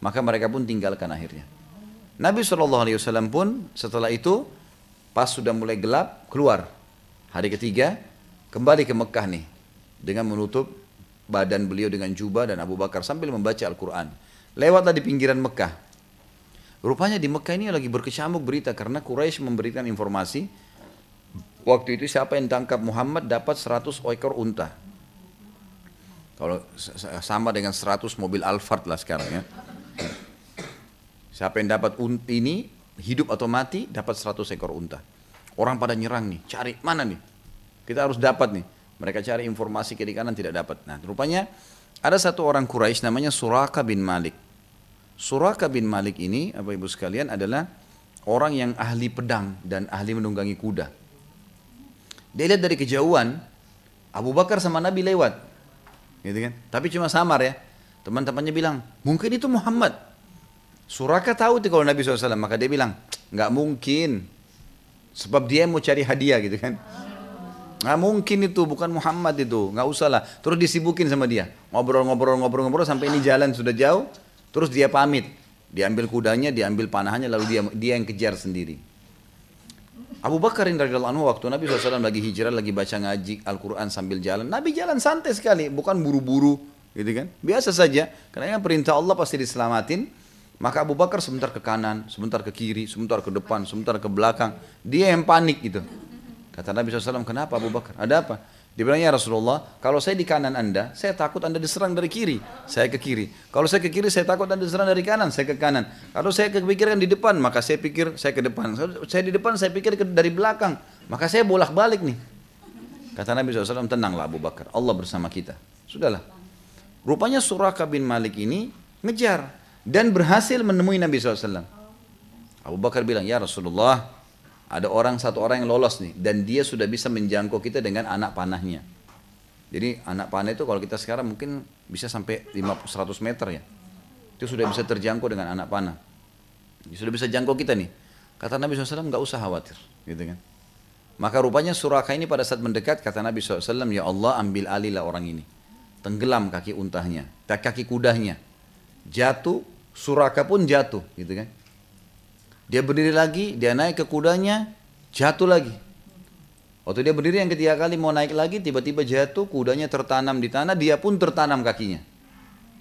Maka mereka pun tinggalkan akhirnya. Nabi SAW pun setelah itu pas sudah mulai gelap keluar hari ketiga kembali ke Mekah nih dengan menutup badan beliau dengan jubah dan Abu Bakar sambil membaca Al-Quran. Lewatlah di pinggiran Mekah. Rupanya di Mekah ini lagi berkecamuk berita karena Quraisy memberikan informasi waktu itu siapa yang tangkap Muhammad dapat 100 ekor unta. Kalau sama dengan 100 mobil Alphard lah sekarang ya. Siapa yang dapat ini hidup atau mati dapat 100 ekor unta. Orang pada nyerang nih, cari mana nih? Kita harus dapat nih. Mereka cari informasi kiri kanan tidak dapat. Nah, rupanya ada satu orang Quraisy namanya Suraka bin Malik. Suraka bin Malik ini, apa ibu sekalian, adalah orang yang ahli pedang dan ahli menunggangi kuda. Dia lihat dari kejauhan, Abu Bakar sama Nabi lewat. Gitu kan? Tapi cuma samar ya. Teman-temannya bilang, mungkin itu Muhammad. Suraka tahu tuh kalau Nabi SAW, maka dia bilang, nggak mungkin. Sebab dia mau cari hadiah gitu kan. Nggak mungkin itu, bukan Muhammad itu. Nggak usah lah. Terus disibukin sama dia. Ngobrol-ngobrol-ngobrol-ngobrol sampai ini jalan sudah jauh. Terus dia pamit, diambil kudanya, diambil panahannya, lalu dia dia yang kejar sendiri. Abu Bakar radhiyallahu anhu waktu Nabi SAW lagi hijrah, lagi baca ngaji Al-Quran sambil jalan. Nabi jalan santai sekali, bukan buru-buru, gitu kan? Biasa saja, karena yang perintah Allah pasti diselamatin. Maka Abu Bakar sebentar ke kanan, sebentar ke kiri, sebentar ke depan, sebentar ke belakang. Dia yang panik gitu. Kata Nabi SAW, kenapa Abu Bakar? Ada apa? Dia bilang, ya Rasulullah, kalau saya di kanan anda, saya takut anda diserang dari kiri, saya ke kiri. Kalau saya ke kiri, saya takut anda diserang dari kanan, saya ke kanan. Kalau saya kepikiran di depan, maka saya pikir saya ke depan. Saya di depan, saya pikir dari belakang. Maka saya bolak-balik nih. Kata Nabi SAW, tenanglah Abu Bakar, Allah bersama kita. Sudahlah. Rupanya Suraka bin Malik ini ngejar dan berhasil menemui Nabi SAW. Abu Bakar bilang, ya Rasulullah, ada orang satu orang yang lolos nih dan dia sudah bisa menjangkau kita dengan anak panahnya. Jadi anak panah itu kalau kita sekarang mungkin bisa sampai 500 100 meter ya. Itu sudah bisa terjangkau dengan anak panah. Dia sudah bisa jangkau kita nih. Kata Nabi SAW nggak usah khawatir, gitu kan. Maka rupanya Suraka ini pada saat mendekat kata Nabi SAW, ya Allah ambil alihlah orang ini. Tenggelam kaki untahnya, kaki kudanya. Jatuh, Suraka pun jatuh, gitu kan. Dia berdiri lagi, dia naik ke kudanya, jatuh lagi. Waktu dia berdiri yang ketiga kali mau naik lagi, tiba-tiba jatuh, kudanya tertanam di tanah, dia pun tertanam kakinya.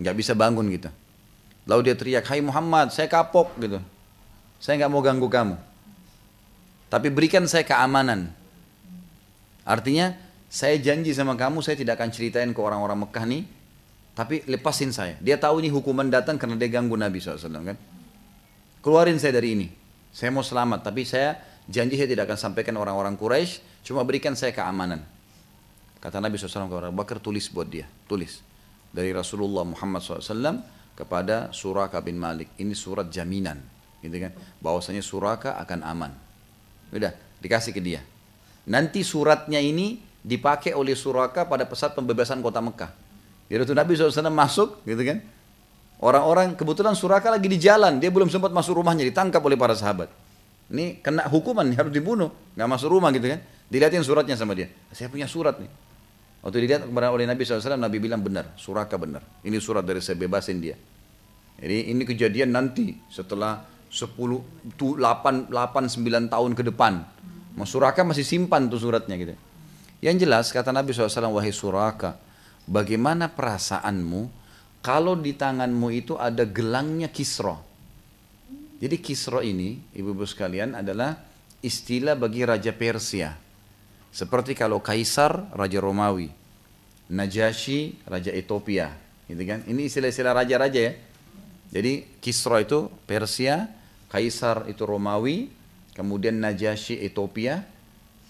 Nggak bisa bangun gitu. Lalu dia teriak, Hai Muhammad, saya kapok gitu. Saya nggak mau ganggu kamu. Tapi berikan saya keamanan. Artinya, saya janji sama kamu, saya tidak akan ceritain ke orang-orang Mekah nih, tapi lepasin saya. Dia tahu ini hukuman datang karena dia ganggu Nabi SAW kan keluarin saya dari ini. Saya mau selamat, tapi saya janji saya tidak akan sampaikan orang-orang Quraisy, cuma berikan saya keamanan. Kata Nabi SAW kepada Abu Bakar, tulis buat dia, tulis. Dari Rasulullah Muhammad SAW kepada Suraka bin Malik. Ini surat jaminan, gitu kan? Bahwasanya Suraka akan aman. Udah, dikasih ke dia. Nanti suratnya ini dipakai oleh Suraka pada pesat pembebasan kota Mekah. Jadi itu Nabi SAW masuk, gitu kan? Orang-orang kebetulan Suraka lagi di jalan, dia belum sempat masuk rumahnya, ditangkap oleh para sahabat. Ini kena hukuman, harus dibunuh, nggak masuk rumah gitu kan? Dilihatin suratnya sama dia. Saya punya surat nih. Waktu dilihat kepada oleh Nabi SAW, Nabi bilang benar, Suraka benar. Ini surat dari saya bebasin dia. Jadi ini kejadian nanti setelah 10, 8, 8, 9 tahun ke depan. Mas Suraka masih simpan tuh suratnya gitu. Yang jelas kata Nabi SAW, wahai Suraka, bagaimana perasaanmu kalau di tanganmu itu ada gelangnya kisro. Jadi kisro ini, ibu-ibu sekalian, adalah istilah bagi Raja Persia. Seperti kalau Kaisar, Raja Romawi. Najasyi, Raja Ethiopia. Gitu kan? Ini istilah-istilah raja-raja ya. Jadi Kisro itu Persia, Kaisar itu Romawi, kemudian Najasyi Ethiopia,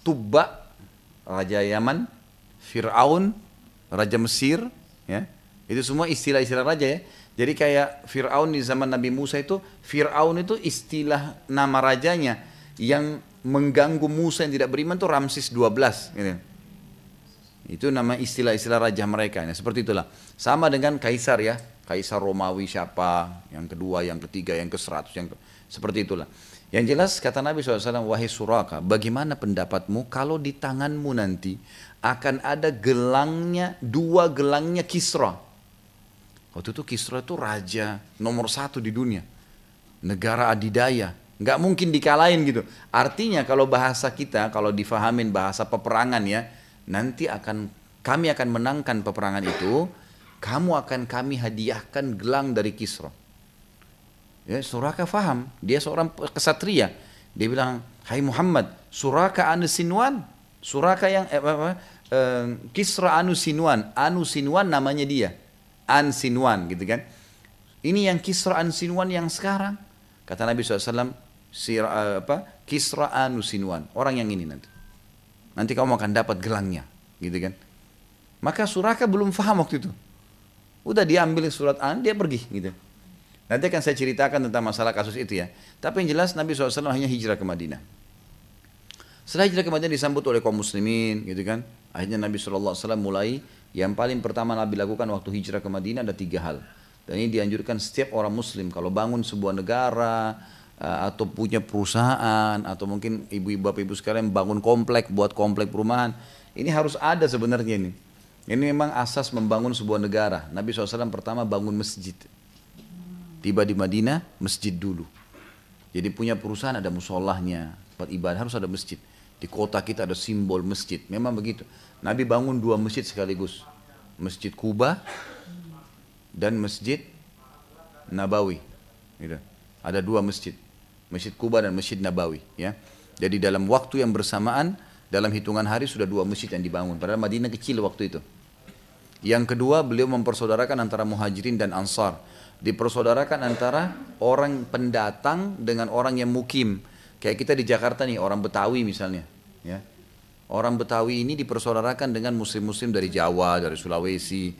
Tubba, Raja Yaman, Fir'aun, Raja Mesir, ya, itu semua istilah-istilah raja ya. Jadi kayak Fir'aun di zaman Nabi Musa itu, Fir'aun itu istilah nama rajanya yang mengganggu Musa yang tidak beriman itu Ramses 12. Gitu. Itu nama istilah-istilah raja mereka. Ya. Seperti itulah. Sama dengan Kaisar ya. Kaisar Romawi siapa, yang kedua, yang ketiga, yang ke seratus, yang ke, seperti itulah. Yang jelas kata Nabi SAW, wahai Suraka, bagaimana pendapatmu kalau di tanganmu nanti akan ada gelangnya, dua gelangnya Kisra. Waktu itu Kisra itu raja nomor satu di dunia. Negara adidaya. Nggak mungkin dikalahin gitu. Artinya kalau bahasa kita, kalau difahamin bahasa peperangan ya, nanti akan kami akan menangkan peperangan itu, kamu akan kami hadiahkan gelang dari Kisra. Ya, Suraka faham, dia seorang kesatria. Dia bilang, Hai Muhammad, Suraka anu Sinwan, Suraka yang eh, apa, Kisra anu Sinwan, anu Sinwan namanya dia, An Sinwan gitu kan. Ini yang Kisra An Sinwan yang sekarang. Kata Nabi SAW, Sir, eh, apa, Kisra anu Sinwan, orang yang ini nanti. Nanti kamu akan dapat gelangnya, gitu kan. Maka Suraka belum faham waktu itu. Udah dia ambil surat An, dia pergi gitu. Nanti akan saya ceritakan tentang masalah kasus itu ya. Tapi yang jelas Nabi SAW hanya hijrah ke Madinah. Setelah hijrah ke Madinah disambut oleh kaum muslimin gitu kan. Akhirnya Nabi SAW mulai yang paling pertama Nabi lakukan waktu hijrah ke Madinah ada tiga hal. Dan ini dianjurkan setiap orang muslim kalau bangun sebuah negara eh, atau punya perusahaan atau mungkin ibu-ibu bapak ibu sekalian bangun komplek buat komplek perumahan. Ini harus ada sebenarnya ini. Ini memang asas membangun sebuah negara. Nabi SAW pertama bangun masjid. Tiba di Madinah, masjid dulu. Jadi punya perusahaan ada musolahnya, tempat ibadah harus ada masjid. Di kota kita ada simbol masjid, memang begitu. Nabi bangun dua masjid sekaligus. Masjid Kuba dan Masjid Nabawi. Gitu. Ada dua masjid. Masjid Kuba dan Masjid Nabawi. Ya. Jadi dalam waktu yang bersamaan, dalam hitungan hari sudah dua masjid yang dibangun. Padahal Madinah kecil waktu itu. Yang kedua, beliau mempersaudarakan antara muhajirin dan ansar dipersaudarakan antara orang pendatang dengan orang yang mukim. Kayak kita di Jakarta nih, orang Betawi misalnya. Ya. Orang Betawi ini dipersaudarakan dengan muslim-muslim dari Jawa, dari Sulawesi.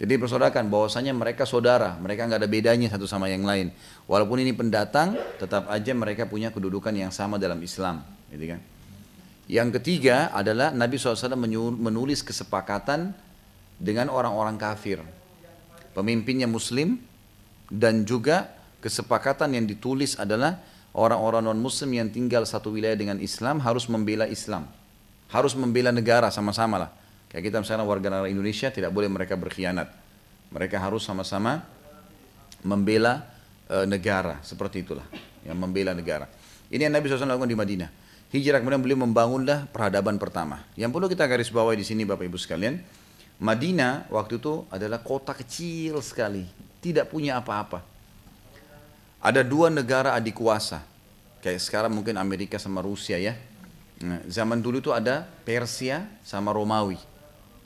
Jadi dipersaudarakan bahwasanya mereka saudara, mereka nggak ada bedanya satu sama yang lain. Walaupun ini pendatang, tetap aja mereka punya kedudukan yang sama dalam Islam. Gitu kan? Yang ketiga adalah Nabi SAW menulis kesepakatan dengan orang-orang kafir. Pemimpinnya muslim, dan juga kesepakatan yang ditulis adalah orang-orang non muslim yang tinggal satu wilayah dengan Islam harus membela Islam. Harus membela negara sama-sama lah. Kayak kita misalnya warga negara Indonesia tidak boleh mereka berkhianat. Mereka harus sama-sama membela e, negara. Seperti itulah yang membela negara. Ini yang Nabi SAW lakukan di Madinah. Hijrah kemudian beliau membangunlah peradaban pertama. Yang perlu kita garis bawahi di sini Bapak Ibu sekalian Madinah waktu itu adalah kota kecil sekali. Tidak punya apa-apa. Ada dua negara adik kuasa, kayak sekarang mungkin Amerika sama Rusia ya. Nah, zaman dulu itu ada Persia sama Romawi.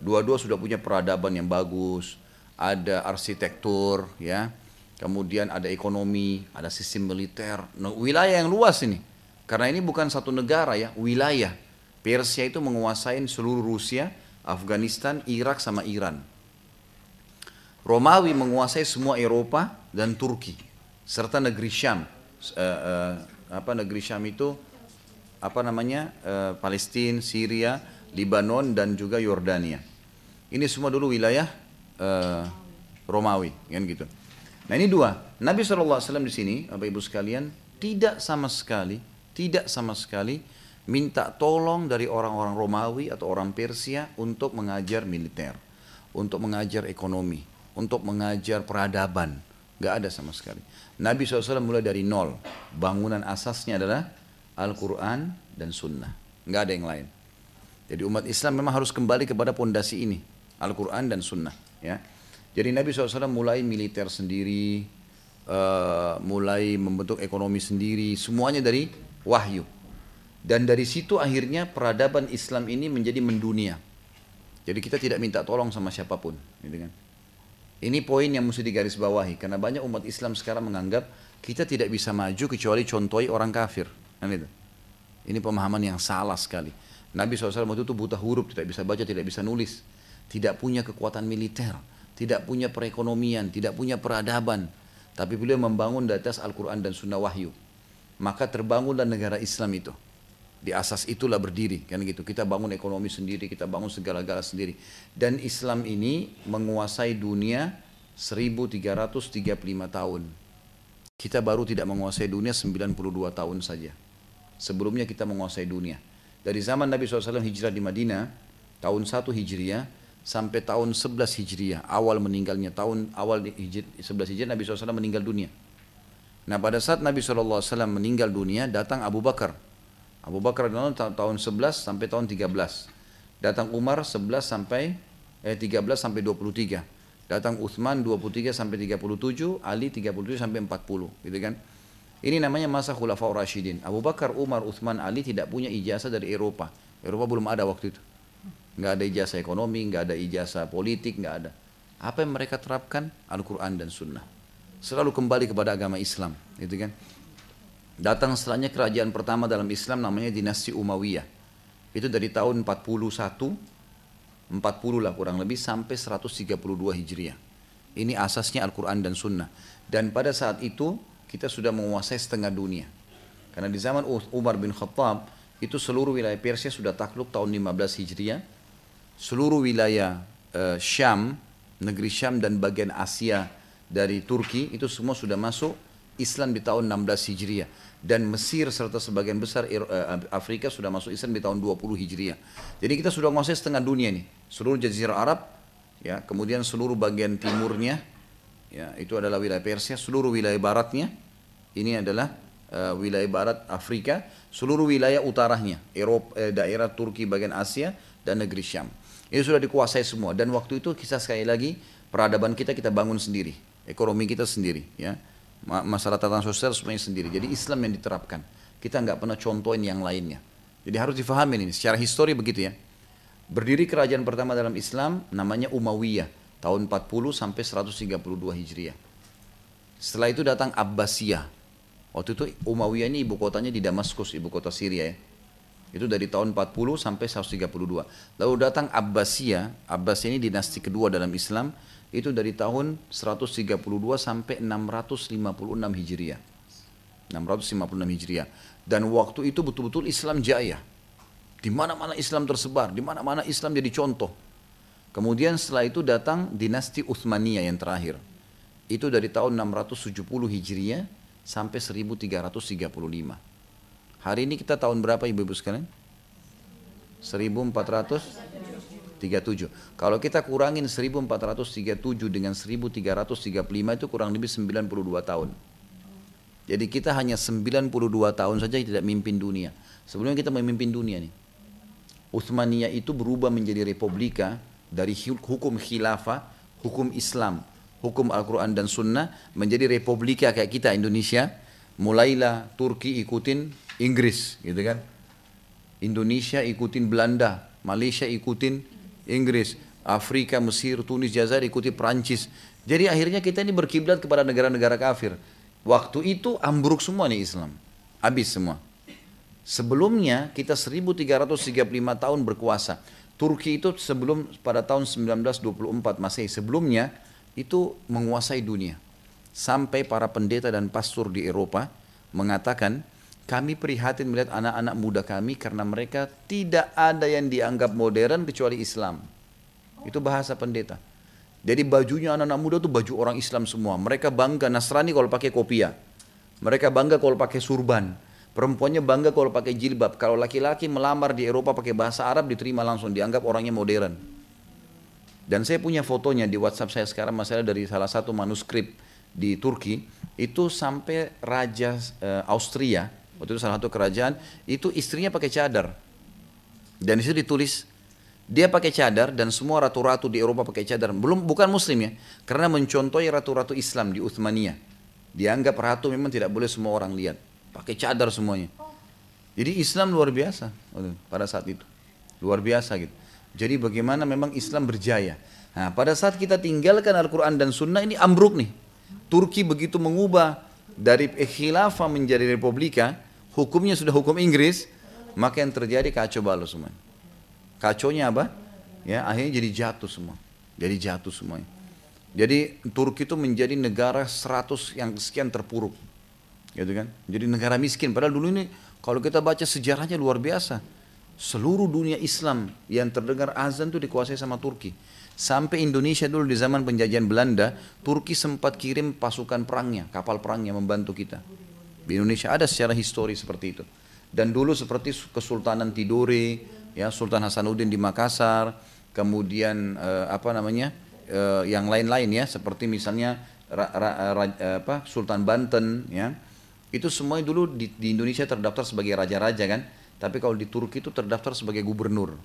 Dua-dua sudah punya peradaban yang bagus, ada arsitektur ya, kemudian ada ekonomi, ada sistem militer. Nah, wilayah yang luas ini. Karena ini bukan satu negara ya, wilayah. Persia itu menguasai seluruh Rusia, Afghanistan, Irak sama Iran. Romawi menguasai semua Eropa dan Turki serta negeri Syam. Uh, uh, apa negeri Syam itu apa namanya? Uh, Palestina, Syria, Lebanon dan juga Yordania. Ini semua dulu wilayah uh, Romawi, kan gitu. Nah ini dua. Nabi SAW di sini, Bapak Ibu sekalian, tidak sama sekali, tidak sama sekali minta tolong dari orang-orang Romawi atau orang Persia untuk mengajar militer, untuk mengajar ekonomi, untuk mengajar peradaban. Gak ada sama sekali. Nabi SAW mulai dari nol. Bangunan asasnya adalah Al-Quran dan Sunnah. Gak ada yang lain. Jadi umat Islam memang harus kembali kepada pondasi ini. Al-Quran dan Sunnah. Ya. Jadi Nabi SAW mulai militer sendiri, uh, mulai membentuk ekonomi sendiri, semuanya dari wahyu. Dan dari situ akhirnya peradaban Islam ini menjadi mendunia. Jadi kita tidak minta tolong sama siapa pun, gitu kan? Ini poin yang mesti digarisbawahi karena banyak umat Islam sekarang menganggap kita tidak bisa maju kecuali contohi orang kafir. Kan itu. Ini pemahaman yang salah sekali. Nabi SAW waktu itu buta huruf, tidak bisa baca, tidak bisa nulis. Tidak punya kekuatan militer, tidak punya perekonomian, tidak punya peradaban. Tapi beliau membangun di atas Al-Quran dan Sunnah Wahyu. Maka terbangunlah negara Islam itu. Di asas itulah berdiri, kan gitu. Kita bangun ekonomi sendiri, kita bangun segala-gala sendiri. Dan Islam ini menguasai dunia 1335 tahun. Kita baru tidak menguasai dunia 92 tahun saja. Sebelumnya kita menguasai dunia. Dari zaman Nabi SAW hijrah di Madinah, tahun 1 Hijriah, sampai tahun 11 Hijriah, awal meninggalnya, tahun awal hijri, 11 Hijriah Nabi SAW meninggal dunia. Nah pada saat Nabi SAW meninggal dunia, datang Abu Bakar. Abu Bakar tahun 11 sampai tahun 13. Datang Umar 11 sampai eh, 13 sampai 23. Datang Uthman 23 sampai 37, Ali 37 sampai 40, gitu kan? Ini namanya masa Khulafaur Rashidin. Abu Bakar, Umar, Uthman, Ali tidak punya ijazah dari Eropa. Eropa belum ada waktu itu. Nggak ada ijazah ekonomi, nggak ada ijazah politik, nggak ada. Apa yang mereka terapkan? Al-Quran dan Sunnah. Selalu kembali kepada agama Islam, gitu kan? Datang setelahnya kerajaan pertama dalam Islam namanya dinasti Umayyah. Itu dari tahun 41 40 lah kurang lebih sampai 132 Hijriah. Ini asasnya Al-Quran dan Sunnah. Dan pada saat itu kita sudah menguasai setengah dunia. Karena di zaman Umar bin Khattab itu seluruh wilayah Persia sudah takluk tahun 15 Hijriah. Seluruh wilayah uh, Syam, negeri Syam dan bagian Asia dari Turki itu semua sudah masuk Islam di tahun 16 Hijriah. Dan Mesir serta sebagian besar eh, Afrika sudah masuk Islam di tahun 20 Hijriah. Jadi kita sudah menguasai setengah dunia nih, seluruh jazirah Arab, ya, kemudian seluruh bagian timurnya, ya, itu adalah wilayah Persia, seluruh wilayah baratnya, ini adalah uh, wilayah barat Afrika, seluruh wilayah utaranya, Eropa, eh, daerah Turki bagian Asia dan negeri Syam. Ini sudah dikuasai semua. Dan waktu itu kita sekali lagi peradaban kita kita bangun sendiri, ekonomi kita sendiri, ya masalah tatanan sosial semuanya sendiri. Jadi Islam yang diterapkan. Kita nggak pernah contohin yang lainnya. Jadi harus difahami ini. Secara histori begitu ya. Berdiri kerajaan pertama dalam Islam namanya Umayyah tahun 40 sampai 132 Hijriah. Setelah itu datang Abbasiyah. Waktu itu Umayyah ini ibu kotanya di Damaskus, ibu kota Syria ya. Itu dari tahun 40 sampai 132. Lalu datang Abbasiyah. Abbasiyah ini dinasti kedua dalam Islam itu dari tahun 132 sampai 656 Hijriah. 656 Hijriah. Dan waktu itu betul-betul Islam jaya. Di mana-mana Islam tersebar, di mana-mana Islam jadi contoh. Kemudian setelah itu datang dinasti Uthmaniyah yang terakhir. Itu dari tahun 670 Hijriah sampai 1335. Hari ini kita tahun berapa Ibu-ibu sekalian? 1400 37. Kalau kita kurangin 1437 dengan 1335 itu kurang lebih 92 tahun. Jadi kita hanya 92 tahun saja tidak mimpin dunia. Sebelumnya kita memimpin dunia nih. Uthmaniyah itu berubah menjadi republika dari hukum khilafah, hukum Islam, hukum Al-Quran dan Sunnah menjadi republika kayak kita Indonesia. Mulailah Turki ikutin Inggris gitu kan. Indonesia ikutin Belanda, Malaysia ikutin Inggris, Afrika, Mesir, Tunis, Jazair ikuti Perancis. Jadi akhirnya kita ini berkiblat kepada negara-negara kafir. Waktu itu ambruk semua nih Islam. Habis semua. Sebelumnya kita 1335 tahun berkuasa. Turki itu sebelum pada tahun 1924 Masehi sebelumnya itu menguasai dunia. Sampai para pendeta dan pastor di Eropa mengatakan kami prihatin melihat anak-anak muda kami karena mereka tidak ada yang dianggap modern kecuali Islam. Itu bahasa pendeta. Jadi bajunya anak-anak muda itu baju orang Islam semua. Mereka bangga Nasrani kalau pakai kopiah. Mereka bangga kalau pakai surban. Perempuannya bangga kalau pakai jilbab. Kalau laki-laki melamar di Eropa pakai bahasa Arab diterima langsung. Dianggap orangnya modern. Dan saya punya fotonya di WhatsApp saya sekarang masalah dari salah satu manuskrip di Turki. Itu sampai Raja uh, Austria waktu itu salah satu kerajaan itu istrinya pakai cadar. Dan di situ ditulis dia pakai cadar dan semua ratu-ratu di Eropa pakai cadar. Belum bukan muslim ya karena mencontohi ratu-ratu Islam di Uthmaniyah. Dianggap ratu memang tidak boleh semua orang lihat. Pakai cadar semuanya. Jadi Islam luar biasa pada saat itu. Luar biasa gitu. Jadi bagaimana memang Islam berjaya. Nah pada saat kita tinggalkan Al-Quran dan Sunnah ini ambruk nih. Turki begitu mengubah dari khilafah menjadi republika, hukumnya sudah hukum Inggris, maka yang terjadi kacau balau semua. Kacaunya apa? Ya, akhirnya jadi jatuh semua. Jadi jatuh semuanya. Jadi Turki itu menjadi negara 100 yang sekian terpuruk. Gitu kan? Jadi negara miskin. Padahal dulu ini kalau kita baca sejarahnya luar biasa. Seluruh dunia Islam yang terdengar azan itu dikuasai sama Turki. Sampai Indonesia dulu di zaman penjajahan Belanda, Turki sempat kirim pasukan perangnya, kapal perangnya membantu kita. Di Indonesia ada secara histori seperti itu. Dan dulu seperti Kesultanan Tidore, ya Sultan Hasanuddin di Makassar, kemudian eh, apa namanya eh, yang lain-lain ya, seperti misalnya ra, ra, ra, apa, Sultan Banten, ya itu semua dulu di, di Indonesia terdaftar sebagai raja-raja kan, tapi kalau di Turki itu terdaftar sebagai gubernur.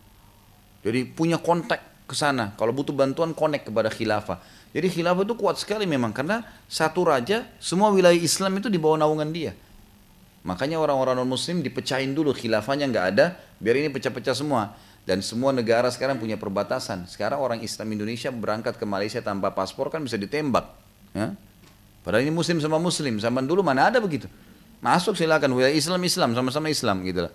Jadi punya kontak ke sana. Kalau butuh bantuan connect kepada khilafah. Jadi khilafah itu kuat sekali memang karena satu raja semua wilayah Islam itu di bawah naungan dia. Makanya orang-orang non muslim dipecahin dulu khilafahnya nggak ada biar ini pecah-pecah semua. Dan semua negara sekarang punya perbatasan. Sekarang orang Islam Indonesia berangkat ke Malaysia tanpa paspor kan bisa ditembak. Ya? Padahal ini muslim sama muslim. Zaman dulu mana ada begitu. Masuk silakan wilayah Islam Islam sama-sama Islam gitu lah.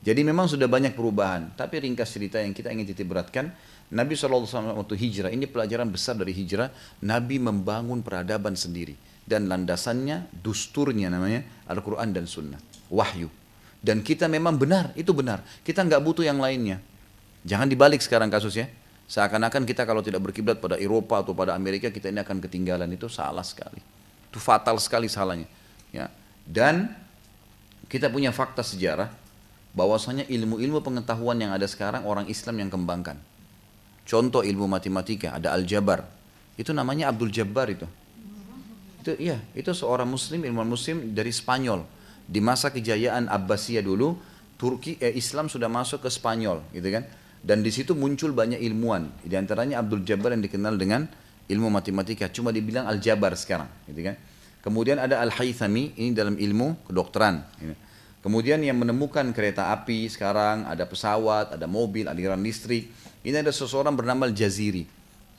Jadi memang sudah banyak perubahan. Tapi ringkas cerita yang kita ingin titik beratkan Nabi SAW waktu hijrah, ini pelajaran besar dari hijrah, Nabi membangun peradaban sendiri. Dan landasannya, dusturnya namanya, Al-Quran dan Sunnah. Wahyu. Dan kita memang benar, itu benar. Kita nggak butuh yang lainnya. Jangan dibalik sekarang kasusnya. Seakan-akan kita kalau tidak berkiblat pada Eropa atau pada Amerika, kita ini akan ketinggalan. Itu salah sekali. Itu fatal sekali salahnya. Ya. Dan kita punya fakta sejarah, bahwasanya ilmu-ilmu pengetahuan yang ada sekarang orang Islam yang kembangkan. Contoh ilmu matematika, ada aljabar. Itu namanya Abdul Jabbar itu. Itu iya, itu seorang muslim, ilmuwan muslim dari Spanyol. Di masa kejayaan Abbasiyah dulu, Turki eh, Islam sudah masuk ke Spanyol, gitu kan? Dan di situ muncul banyak ilmuwan. Di antaranya Abdul Jabbar yang dikenal dengan ilmu matematika, cuma dibilang aljabar sekarang, gitu kan? Kemudian ada Al-Haythami, ini dalam ilmu kedokteran. Gitu. Kemudian yang menemukan kereta api sekarang, ada pesawat, ada mobil, aliran listrik. Ini ada seseorang bernama Al-Jaziri.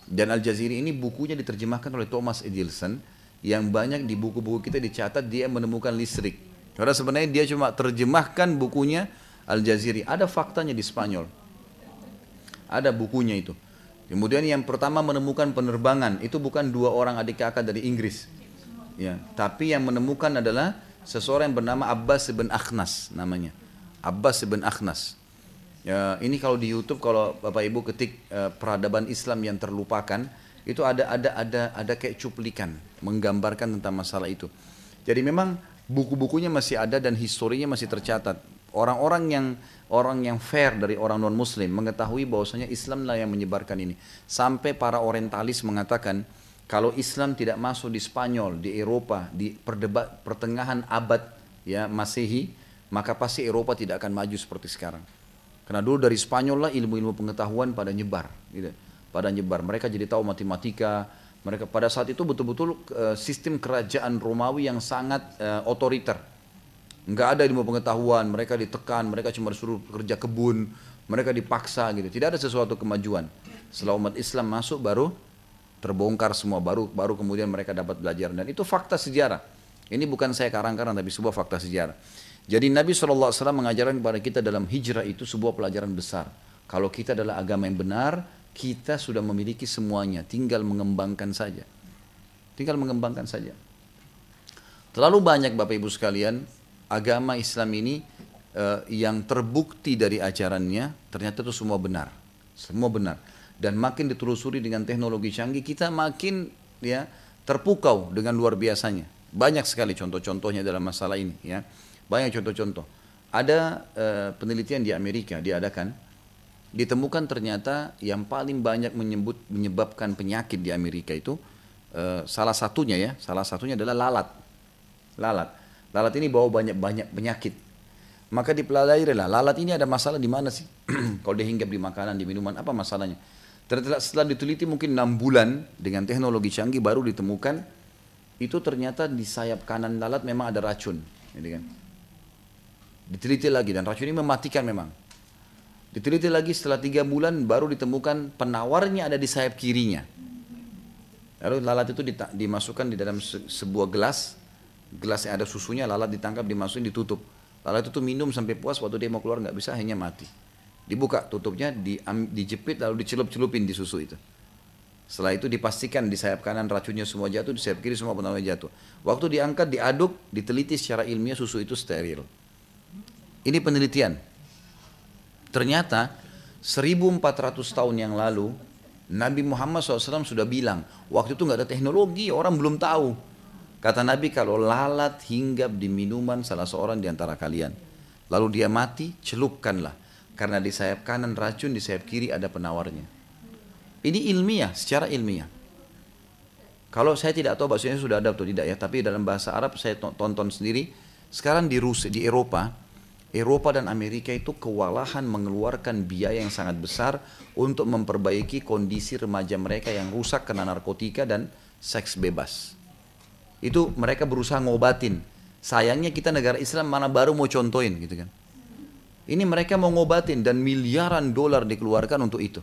Dan Al-Jaziri ini bukunya diterjemahkan oleh Thomas Edison yang banyak di buku-buku kita dicatat dia menemukan listrik. Karena sebenarnya dia cuma terjemahkan bukunya Al-Jaziri. Ada faktanya di Spanyol. Ada bukunya itu. Kemudian yang pertama menemukan penerbangan itu bukan dua orang adik kakak dari Inggris. Ya, tapi yang menemukan adalah seseorang yang bernama Abbas bin Akhnas namanya. Abbas bin Akhnas. Ya, ini kalau di YouTube kalau Bapak Ibu ketik uh, peradaban Islam yang terlupakan, itu ada ada ada ada kayak cuplikan menggambarkan tentang masalah itu. Jadi memang buku-bukunya masih ada dan historinya masih tercatat. Orang-orang yang orang yang fair dari orang non muslim mengetahui bahwasanya Islam lah yang menyebarkan ini. Sampai para orientalis mengatakan kalau Islam tidak masuk di Spanyol, di Eropa, di perdebat pertengahan abad ya Masehi, maka pasti Eropa tidak akan maju seperti sekarang. Karena dulu dari Spanyol lah ilmu-ilmu pengetahuan pada nyebar, gitu. Pada nyebar. Mereka jadi tahu matematika. Mereka pada saat itu betul-betul uh, sistem kerajaan Romawi yang sangat uh, otoriter. Enggak ada ilmu pengetahuan, mereka ditekan, mereka cuma disuruh kerja kebun, mereka dipaksa gitu. Tidak ada sesuatu kemajuan. Setelah umat Islam masuk baru terbongkar semua, baru baru kemudian mereka dapat belajar dan itu fakta sejarah. Ini bukan saya karang-karang tapi sebuah fakta sejarah. Jadi Nabi SAW mengajarkan kepada kita dalam hijrah itu sebuah pelajaran besar. Kalau kita adalah agama yang benar, kita sudah memiliki semuanya, tinggal mengembangkan saja. Tinggal mengembangkan saja. Terlalu banyak Bapak Ibu sekalian, agama Islam ini uh, yang terbukti dari ajarannya, ternyata itu semua benar. Semua benar. Dan makin ditelusuri dengan teknologi canggih, kita makin ya terpukau dengan luar biasanya. Banyak sekali contoh-contohnya dalam masalah ini ya. Banyak contoh-contoh. Ada uh, penelitian di Amerika diadakan, ditemukan ternyata yang paling banyak menyebut menyebabkan penyakit di Amerika itu uh, salah satunya ya, salah satunya adalah lalat. Lalat. Lalat ini bawa banyak-banyak penyakit. Maka dipelajari lah, lalat ini ada masalah di mana sih? (clears throat) Kalau dia hinggap di makanan, di minuman, apa masalahnya? Ternyata setelah diteliti mungkin enam bulan dengan teknologi canggih baru ditemukan itu ternyata di sayap kanan lalat memang ada racun, gitu kan? Diteliti lagi dan racun ini mematikan memang. Diteliti lagi setelah tiga bulan baru ditemukan penawarnya ada di sayap kirinya. Lalu lalat itu dimasukkan di dalam sebuah gelas, gelas yang ada susunya, lalat ditangkap, dimasukin, ditutup. Lalat itu minum sampai puas, waktu dia mau keluar nggak bisa, hanya mati. Dibuka tutupnya, di, dijepit lalu dicelup-celupin di susu itu. Setelah itu dipastikan di sayap kanan racunnya semua jatuh, di sayap kiri semua penawar jatuh. Waktu diangkat, diaduk, diteliti secara ilmiah susu itu steril. Ini penelitian. Ternyata 1400 tahun yang lalu Nabi Muhammad SAW sudah bilang, waktu itu nggak ada teknologi, orang belum tahu. Kata Nabi, kalau lalat hinggap di minuman salah seorang di antara kalian, lalu dia mati, celupkanlah. Karena di sayap kanan racun, di sayap kiri ada penawarnya. Ini ilmiah, secara ilmiah. Kalau saya tidak tahu bahasanya sudah ada atau tidak ya, tapi dalam bahasa Arab saya tonton sendiri. Sekarang di Rusia, di Eropa, Eropa dan Amerika itu kewalahan mengeluarkan biaya yang sangat besar untuk memperbaiki kondisi remaja mereka yang rusak karena narkotika dan seks bebas. Itu mereka berusaha ngobatin. Sayangnya kita negara Islam mana baru mau contohin gitu kan. Ini mereka mau ngobatin dan miliaran dolar dikeluarkan untuk itu.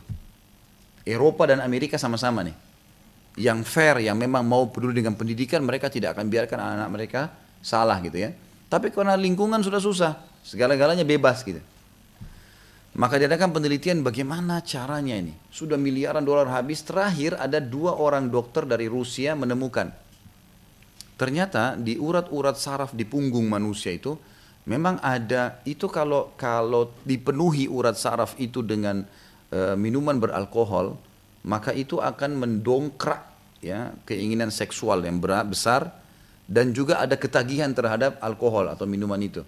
Eropa dan Amerika sama-sama nih. Yang fair, yang memang mau peduli dengan pendidikan, mereka tidak akan biarkan anak-anak mereka salah gitu ya. Tapi karena lingkungan sudah susah, Segala-galanya bebas gitu. Maka diadakan penelitian bagaimana caranya ini. Sudah miliaran dolar habis. Terakhir ada dua orang dokter dari Rusia menemukan. Ternyata di urat-urat saraf di punggung manusia itu memang ada itu kalau kalau dipenuhi urat saraf itu dengan e, minuman beralkohol maka itu akan mendongkrak ya keinginan seksual yang berat besar dan juga ada ketagihan terhadap alkohol atau minuman itu.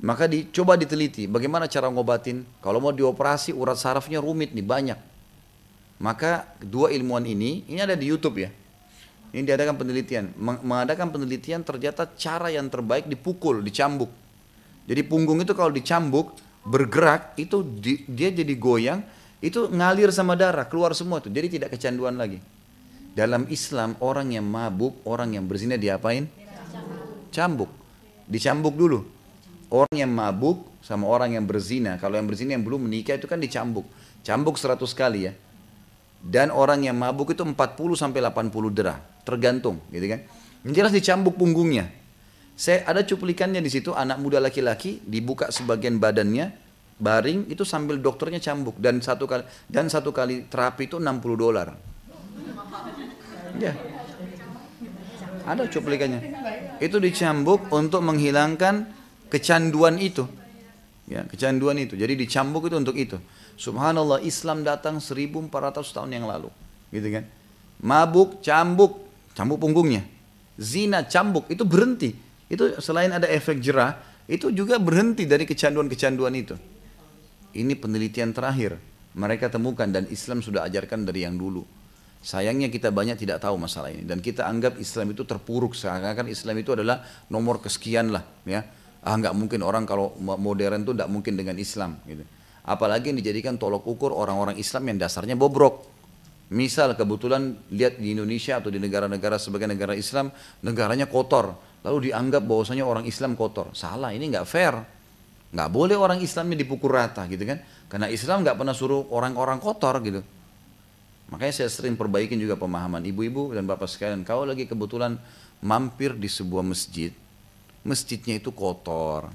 Maka dicoba diteliti bagaimana cara ngobatin. Kalau mau dioperasi urat sarafnya rumit nih banyak. Maka dua ilmuwan ini, ini ada di YouTube ya. Ini diadakan penelitian. Mengadakan penelitian ternyata cara yang terbaik dipukul, dicambuk. Jadi punggung itu kalau dicambuk, bergerak, itu di, dia jadi goyang, itu ngalir sama darah, keluar semua tuh. Jadi tidak kecanduan lagi. Dalam Islam orang yang mabuk, orang yang berzina diapain? Cambuk. Dicambuk dulu Orang yang mabuk sama orang yang berzina, kalau yang berzina yang belum menikah itu kan dicambuk. Cambuk 100 kali ya. Dan orang yang mabuk itu 40 sampai 80 derah, tergantung, gitu kan. Yang jelas dicambuk punggungnya. Saya ada cuplikannya di situ anak muda laki-laki dibuka sebagian badannya baring itu sambil dokternya cambuk dan satu kali dan satu kali terapi itu 60 dolar. Ya. Ada cuplikannya. Itu dicambuk untuk menghilangkan kecanduan itu. Ya, kecanduan itu. Jadi dicambuk itu untuk itu. Subhanallah Islam datang 1400 tahun yang lalu. Gitu kan. Mabuk, cambuk, cambuk punggungnya. Zina, cambuk, itu berhenti. Itu selain ada efek jerah, itu juga berhenti dari kecanduan-kecanduan itu. Ini penelitian terakhir mereka temukan dan Islam sudah ajarkan dari yang dulu. Sayangnya kita banyak tidak tahu masalah ini dan kita anggap Islam itu terpuruk seakan-akan Islam itu adalah nomor kesekian lah ya ah nggak mungkin orang kalau modern tuh nggak mungkin dengan Islam gitu. Apalagi yang dijadikan tolok ukur orang-orang Islam yang dasarnya bobrok. Misal kebetulan lihat di Indonesia atau di negara-negara sebagai negara Islam, negaranya kotor. Lalu dianggap bahwasanya orang Islam kotor. Salah, ini nggak fair. Nggak boleh orang Islamnya dipukul rata gitu kan. Karena Islam nggak pernah suruh orang-orang kotor gitu. Makanya saya sering perbaikin juga pemahaman ibu-ibu dan bapak sekalian. Kalau lagi kebetulan mampir di sebuah masjid, masjidnya itu kotor,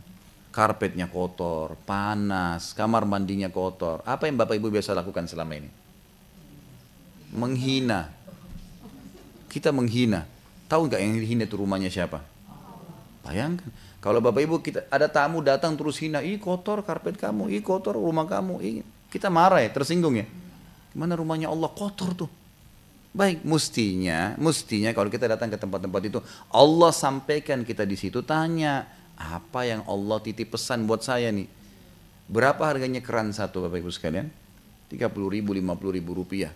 karpetnya kotor, panas, kamar mandinya kotor. Apa yang Bapak Ibu biasa lakukan selama ini? Menghina. Kita menghina. Tahu nggak yang dihina itu rumahnya siapa? Bayangkan. Kalau Bapak Ibu kita ada tamu datang terus hina, ih kotor karpet kamu, ih kotor rumah kamu, ih kita marah ya, tersinggung ya. Gimana rumahnya Allah kotor tuh? Baik, mestinya, mestinya kalau kita datang ke tempat-tempat itu, Allah sampaikan kita di situ tanya, apa yang Allah titip pesan buat saya nih? Berapa harganya keran satu Bapak Ibu sekalian? 30 ribu, 50 ribu rupiah.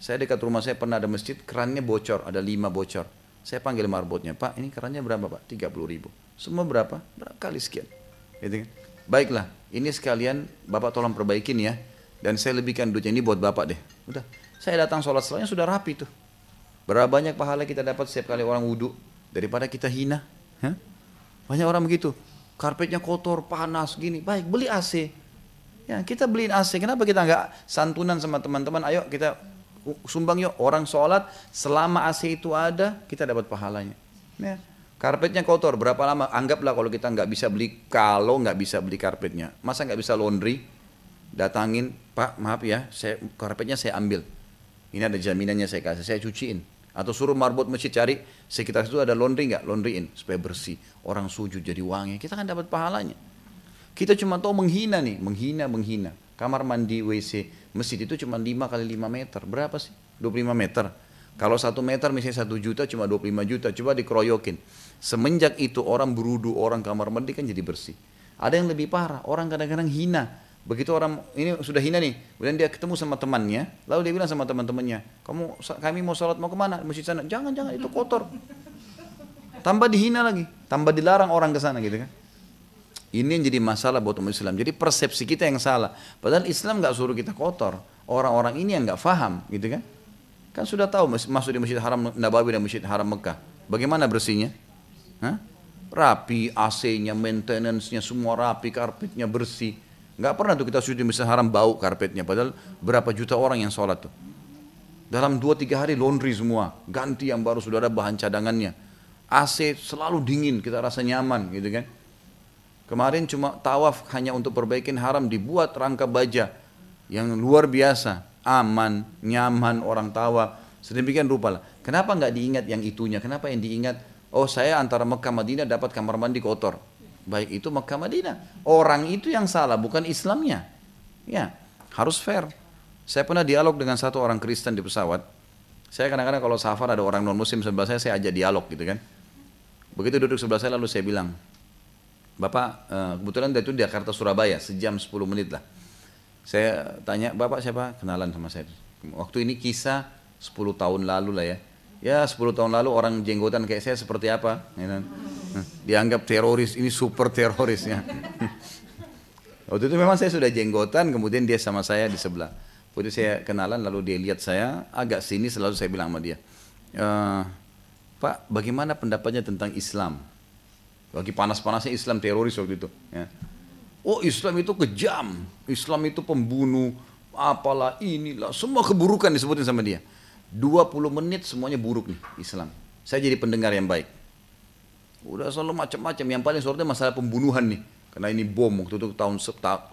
Saya dekat rumah saya pernah ada masjid, kerannya bocor, ada lima bocor. Saya panggil marbotnya, Pak ini kerannya berapa Pak? 30 ribu. Semua berapa? Berapa kali sekian. Gitu kan? Baiklah, ini sekalian Bapak tolong perbaikin ya. Dan saya lebihkan duitnya ini buat Bapak deh. Udah, saya datang sholat setelahnya sudah rapi tuh. Berapa banyak pahala kita dapat setiap kali orang wudhu daripada kita hina. Hah? Banyak orang begitu. Karpetnya kotor, panas, gini. Baik, beli AC. Ya, kita beliin AC. Kenapa kita nggak santunan sama teman-teman? Ayo kita sumbang yuk orang sholat selama AC itu ada kita dapat pahalanya. Ya. Karpetnya kotor berapa lama? Anggaplah kalau kita nggak bisa beli kalau nggak bisa beli karpetnya, masa nggak bisa laundry? Datangin, Pak maaf ya, saya karpetnya saya ambil ini ada jaminannya saya kasih, saya cuciin. Atau suruh marbot masjid cari sekitar situ ada laundry nggak? Laundryin supaya bersih. Orang sujud jadi wangi. Kita kan dapat pahalanya. Kita cuma tahu menghina nih, menghina, menghina. Kamar mandi WC masjid itu cuma 5 kali 5 meter. Berapa sih? 25 meter. Kalau satu meter misalnya satu juta cuma 25 juta. Coba dikeroyokin. Semenjak itu orang berudu, orang kamar mandi kan jadi bersih. Ada yang lebih parah. Orang kadang-kadang hina. Begitu orang ini sudah hina nih, kemudian dia ketemu sama temannya, lalu dia bilang sama teman-temannya, kamu kami mau sholat mau ke mana? Masjid sana. Jangan jangan itu kotor. Tambah dihina lagi, tambah dilarang orang ke sana gitu kan. Ini yang jadi masalah buat umat Islam. Jadi persepsi kita yang salah. Padahal Islam nggak suruh kita kotor. Orang-orang ini yang nggak faham, gitu kan? Kan sudah tahu masuk di Masjid Haram Nabawi dan Masjid Haram Mekah. Bagaimana bersihnya? Hah? Rapi, AC-nya, maintenance-nya semua rapi, karpetnya bersih. Nggak pernah tuh kita sujud di Masjid Haram bau karpetnya. Padahal berapa juta orang yang sholat tuh. Dalam 2-3 hari laundry semua. Ganti yang baru sudah ada bahan cadangannya. AC selalu dingin, kita rasa nyaman gitu kan. Kemarin cuma tawaf hanya untuk perbaikin haram dibuat rangka baja yang luar biasa, aman, nyaman orang tawaf. Sedemikian rupa lah. Kenapa nggak diingat yang itunya? Kenapa yang diingat? Oh saya antara Mekah Madinah dapat kamar mandi kotor. Baik itu Mekah Madinah. Orang itu yang salah, bukan Islamnya. Ya, harus fair. Saya pernah dialog dengan satu orang Kristen di pesawat. Saya kadang-kadang kalau safar ada orang non Muslim sebelah saya, saya ajak dialog gitu kan. Begitu duduk sebelah saya lalu saya bilang, Bapak, eh, kebetulan itu di Jakarta Surabaya, sejam 10 menit lah. Saya tanya, Bapak siapa? Kenalan sama saya. Waktu ini kisah 10 tahun lalu lah ya. Ya 10 tahun lalu orang jenggotan kayak saya seperti apa? Ya kan? dianggap teroris, ini super teroris ya. (laughs) Waktu itu memang saya sudah jenggotan, kemudian dia sama saya di sebelah. Waktu itu saya kenalan, lalu dia lihat saya, agak sini selalu saya bilang sama dia, e, Pak, bagaimana pendapatnya tentang Islam? Lagi panas-panasnya Islam teroris waktu itu. Ya. Oh Islam itu kejam, Islam itu pembunuh, apalah inilah, semua keburukan disebutin sama dia. 20 menit semuanya buruk nih Islam. Saya jadi pendengar yang baik. Udah selalu macam-macam, yang paling sorotnya masalah pembunuhan nih. Karena ini bom waktu itu tahun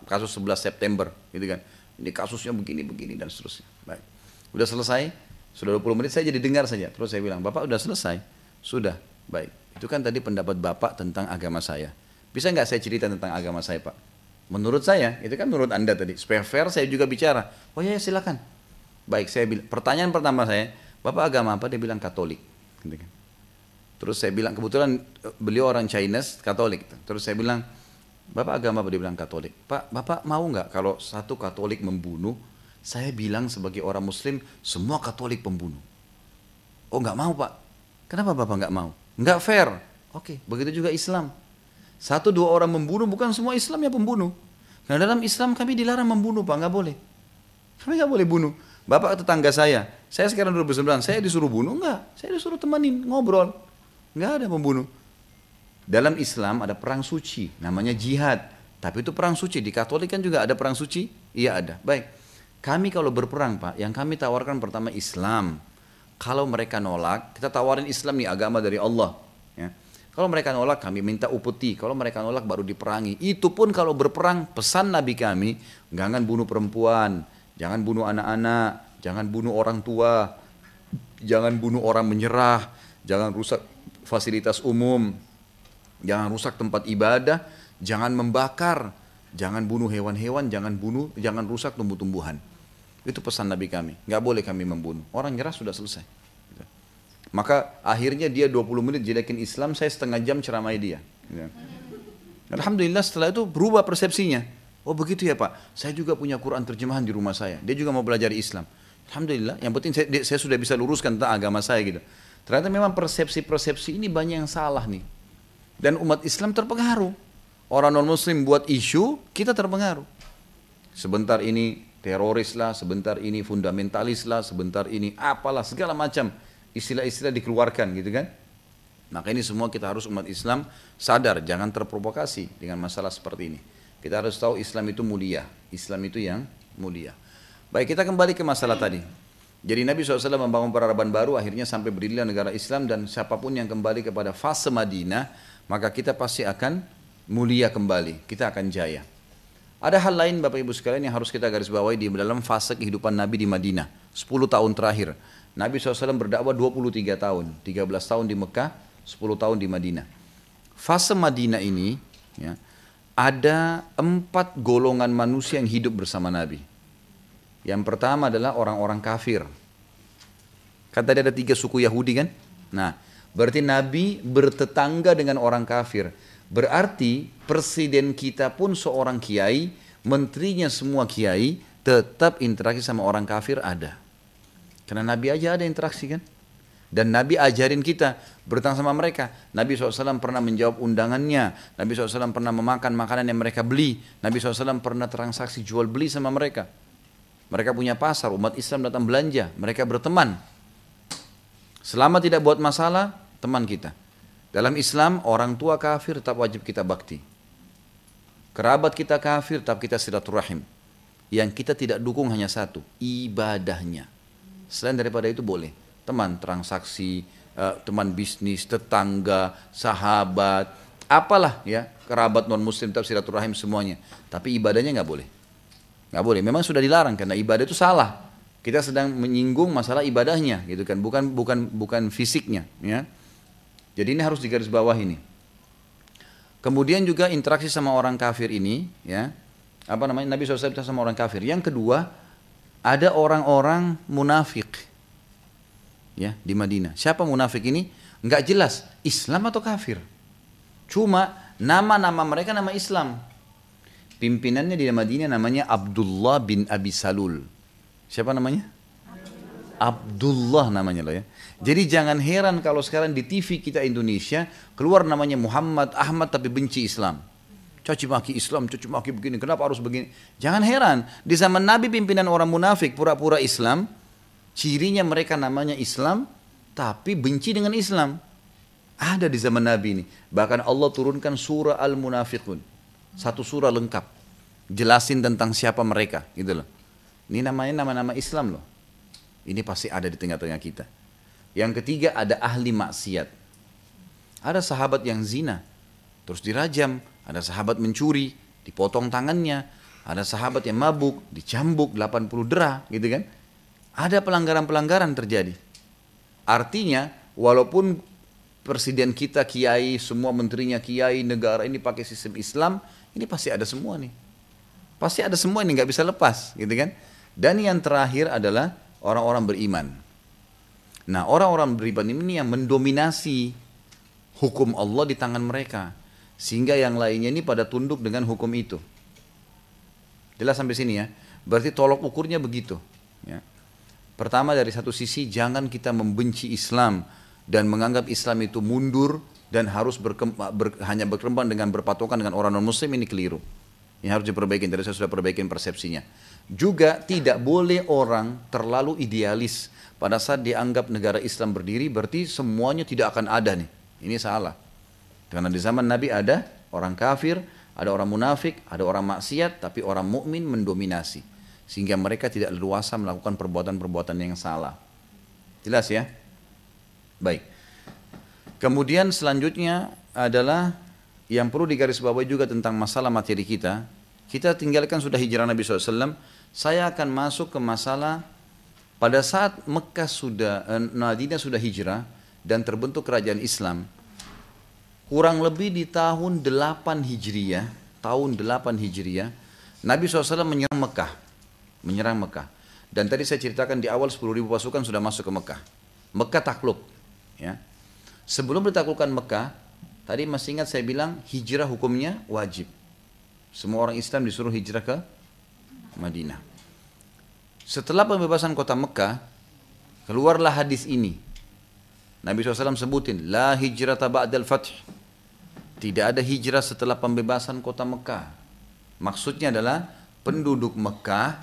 kasus 11 September gitu kan. Ini kasusnya begini-begini dan seterusnya. Baik. Udah selesai, sudah 20 menit saya jadi dengar saja. Terus saya bilang, Bapak udah selesai? Sudah, baik. Itu kan tadi pendapat Bapak tentang agama saya. Bisa nggak saya cerita tentang agama saya Pak? Menurut saya, itu kan menurut Anda tadi. Supaya fair saya juga bicara. Oh ya, silakan. Baik, saya bilang. Pertanyaan pertama saya, Bapak agama apa? Dia bilang Katolik. Gitu kan. Terus saya bilang, kebetulan eh, beliau orang Chinese, Katolik. Terus saya bilang, Bapak agama apa? Dia bilang Katolik. Pak, Bapak mau nggak kalau satu Katolik membunuh, saya bilang sebagai orang Muslim, semua Katolik pembunuh. Oh nggak mau Pak. Kenapa Bapak nggak mau? Nggak fair. Oke, begitu juga Islam. Satu dua orang membunuh bukan semua Islam yang pembunuh. Karena dalam Islam kami dilarang membunuh pak, nggak boleh. Kami nggak boleh bunuh. Bapak tetangga saya, saya sekarang duduk berseberangan, saya disuruh bunuh nggak? Saya disuruh temanin ngobrol, nggak ada membunuh. Dalam Islam ada perang suci, namanya jihad. Tapi itu perang suci. Di Katolik kan juga ada perang suci? Iya ada. Baik. Kami kalau berperang Pak, yang kami tawarkan pertama Islam. Kalau mereka nolak, kita tawarin Islam nih agama dari Allah. Ya. Kalau mereka nolak, kami minta upeti. Kalau mereka nolak, baru diperangi. Itu pun kalau berperang, pesan Nabi kami, jangan bunuh perempuan, jangan bunuh anak-anak, jangan bunuh orang tua, jangan bunuh orang menyerah, jangan rusak fasilitas umum, jangan rusak tempat ibadah, jangan membakar, jangan bunuh hewan-hewan, jangan bunuh, jangan rusak tumbuh-tumbuhan. Itu pesan Nabi kami. Nggak boleh kami membunuh. Orang nyerah sudah selesai. Gitu. Maka akhirnya dia 20 menit jelekin Islam, saya setengah jam ceramai dia. Gitu. Alhamdulillah setelah itu berubah persepsinya. Oh begitu ya Pak, saya juga punya Quran terjemahan di rumah saya. Dia juga mau belajar Islam. Alhamdulillah, yang penting saya, saya sudah bisa luruskan tentang agama saya gitu. Ternyata memang persepsi-persepsi ini banyak yang salah nih. Dan umat Islam terpengaruh. Orang non-muslim buat isu, kita terpengaruh. Sebentar ini teroris lah, sebentar ini fundamentalis lah, sebentar ini apalah segala macam istilah-istilah dikeluarkan gitu kan. Maka ini semua kita harus umat Islam sadar, jangan terprovokasi dengan masalah seperti ini. Kita harus tahu Islam itu mulia, Islam itu yang mulia. Baik kita kembali ke masalah tadi. Jadi Nabi SAW membangun peradaban baru akhirnya sampai berdirilah negara Islam dan siapa pun yang kembali kepada fase Madinah maka kita pasti akan mulia kembali, kita akan jaya. Ada hal lain Bapak Ibu sekalian yang harus kita garis bawahi di dalam fase kehidupan Nabi di Madinah. 10 tahun terakhir. Nabi SAW berdakwah 23 tahun. 13 tahun di Mekah, 10 tahun di Madinah. Fase Madinah ini, ya, ada empat golongan manusia yang hidup bersama Nabi. Yang pertama adalah orang-orang kafir. Kan tadi ada tiga suku Yahudi kan? Nah, berarti Nabi bertetangga dengan orang kafir. Berarti presiden kita pun seorang kiai, menterinya semua kiai, tetap interaksi sama orang kafir ada. Karena Nabi aja ada interaksi kan? Dan Nabi ajarin kita bertang sama mereka. Nabi SAW pernah menjawab undangannya. Nabi SAW pernah memakan makanan yang mereka beli. Nabi SAW pernah transaksi jual beli sama mereka. Mereka punya pasar, umat Islam datang belanja. Mereka berteman. Selama tidak buat masalah, teman kita. Dalam Islam, orang tua kafir tetap wajib kita bakti. Kerabat kita kafir, tetap kita silaturahim. Yang kita tidak dukung hanya satu, ibadahnya. Selain daripada itu boleh teman transaksi, uh, teman bisnis, tetangga, sahabat, apalah ya kerabat non muslim tetap silaturahim semuanya. Tapi ibadahnya nggak boleh, nggak boleh. Memang sudah dilarang karena ibadah itu salah. Kita sedang menyinggung masalah ibadahnya, gitu kan? Bukan bukan bukan fisiknya, ya. Jadi ini harus digaris bawah ini. Kemudian juga interaksi sama orang kafir ini, ya. Apa namanya? Nabi SAW sama orang kafir. Yang kedua, ada orang-orang munafik ya di Madinah. Siapa munafik ini? Enggak jelas Islam atau kafir. Cuma nama-nama mereka nama Islam. Pimpinannya di Madinah namanya Abdullah bin Abi Salul. Siapa namanya? Abdullah namanya loh ya. Jadi jangan heran kalau sekarang di TV kita Indonesia keluar namanya Muhammad Ahmad tapi benci Islam. Caci maki Islam, caci maki begini, kenapa harus begini? Jangan heran, di zaman Nabi pimpinan orang munafik pura-pura Islam, Cirinya mereka namanya Islam, tapi benci dengan Islam. Ada di zaman Nabi ini. Bahkan Allah turunkan surah Al-Munafiqun. Satu surah lengkap. Jelasin tentang siapa mereka. Gitu loh. Ini namanya nama-nama Islam loh. Ini pasti ada di tengah-tengah kita. Yang ketiga ada ahli maksiat. Ada sahabat yang zina. Terus dirajam. Ada sahabat mencuri. Dipotong tangannya. Ada sahabat yang mabuk. Dicambuk 80 derah gitu kan ada pelanggaran-pelanggaran terjadi. Artinya, walaupun presiden kita kiai, semua menterinya kiai, negara ini pakai sistem Islam, ini pasti ada semua nih. Pasti ada semua ini nggak bisa lepas, gitu kan? Dan yang terakhir adalah orang-orang beriman. Nah, orang-orang beriman ini yang mendominasi hukum Allah di tangan mereka, sehingga yang lainnya ini pada tunduk dengan hukum itu. Jelas sampai sini ya. Berarti tolok ukurnya begitu. Ya. Pertama dari satu sisi jangan kita membenci Islam dan menganggap Islam itu mundur dan harus berkembang, ber, hanya berkembang dengan berpatokan dengan orang non muslim ini keliru. Ini harus diperbaiki, tadi saya sudah perbaikin persepsinya. Juga tidak boleh orang terlalu idealis pada saat dianggap negara Islam berdiri berarti semuanya tidak akan ada nih. Ini salah. Karena di zaman Nabi ada orang kafir, ada orang munafik, ada orang maksiat, tapi orang mukmin mendominasi sehingga mereka tidak leluasa melakukan perbuatan-perbuatan yang salah. Jelas ya? Baik. Kemudian selanjutnya adalah yang perlu digarisbawahi juga tentang masalah materi kita. Kita tinggalkan sudah hijrah Nabi SAW. Saya akan masuk ke masalah pada saat Mekah sudah, eh, Madinah sudah hijrah dan terbentuk kerajaan Islam. Kurang lebih di tahun 8 Hijriah, tahun 8 Hijriah, Nabi SAW menyerang Mekah menyerang Mekah. Dan tadi saya ceritakan di awal 10 ribu pasukan sudah masuk ke Mekah. Mekah takluk. Ya. Sebelum ditaklukkan Mekah, tadi masih ingat saya bilang hijrah hukumnya wajib. Semua orang Islam disuruh hijrah ke Madinah. Setelah pembebasan kota Mekah, keluarlah hadis ini. Nabi SAW sebutin, La hijrah ba'dal fath. Tidak ada hijrah setelah pembebasan kota Mekah. Maksudnya adalah penduduk Mekah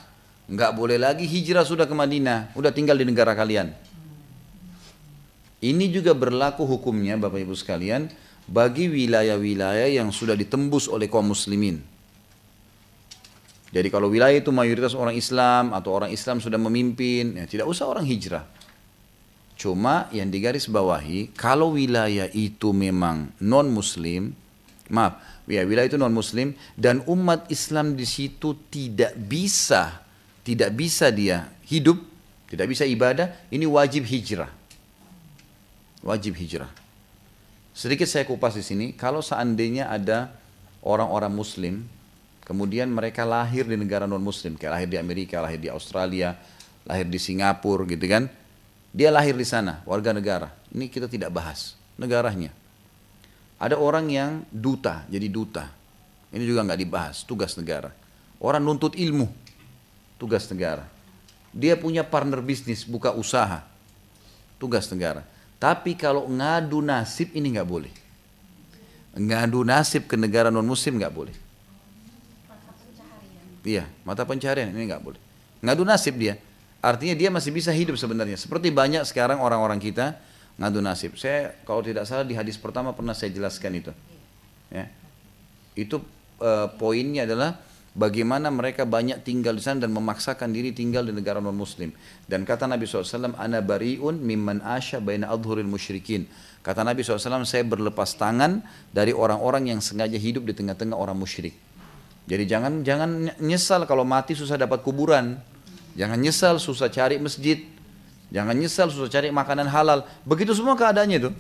nggak boleh lagi hijrah sudah ke Madinah, udah tinggal di negara kalian. Ini juga berlaku hukumnya Bapak Ibu sekalian bagi wilayah-wilayah yang sudah ditembus oleh kaum muslimin. Jadi kalau wilayah itu mayoritas orang Islam atau orang Islam sudah memimpin, ya tidak usah orang hijrah. Cuma yang digaris bawahi, kalau wilayah itu memang non muslim, maaf, ya wilayah itu non muslim dan umat Islam di situ tidak bisa tidak bisa dia hidup, tidak bisa ibadah, ini wajib hijrah. Wajib hijrah. Sedikit saya kupas di sini, kalau seandainya ada orang-orang muslim, kemudian mereka lahir di negara non-muslim, kayak lahir di Amerika, lahir di Australia, lahir di Singapura gitu kan. Dia lahir di sana, warga negara. Ini kita tidak bahas, negaranya. Ada orang yang duta, jadi duta. Ini juga nggak dibahas, tugas negara. Orang nuntut ilmu, tugas negara. Dia punya partner bisnis, buka usaha, tugas negara. Tapi kalau ngadu nasib ini nggak boleh. Ngadu nasib ke negara non muslim nggak boleh. Iya, mata pencarian ini nggak boleh. Ngadu nasib dia. Artinya dia masih bisa hidup sebenarnya. Seperti banyak sekarang orang-orang kita ngadu nasib. Saya kalau tidak salah di hadis pertama pernah saya jelaskan itu. Ya. Itu uh, poinnya adalah bagaimana mereka banyak tinggal di sana dan memaksakan diri tinggal di negara non muslim. Dan kata Nabi SAW, Ana bariun mimman asya baina adhuril musyrikin. Kata Nabi SAW, saya berlepas tangan dari orang-orang yang sengaja hidup di tengah-tengah orang musyrik. Jadi jangan jangan nyesal kalau mati susah dapat kuburan. Jangan nyesal susah cari masjid. Jangan nyesal susah cari makanan halal. Begitu semua keadaannya itu.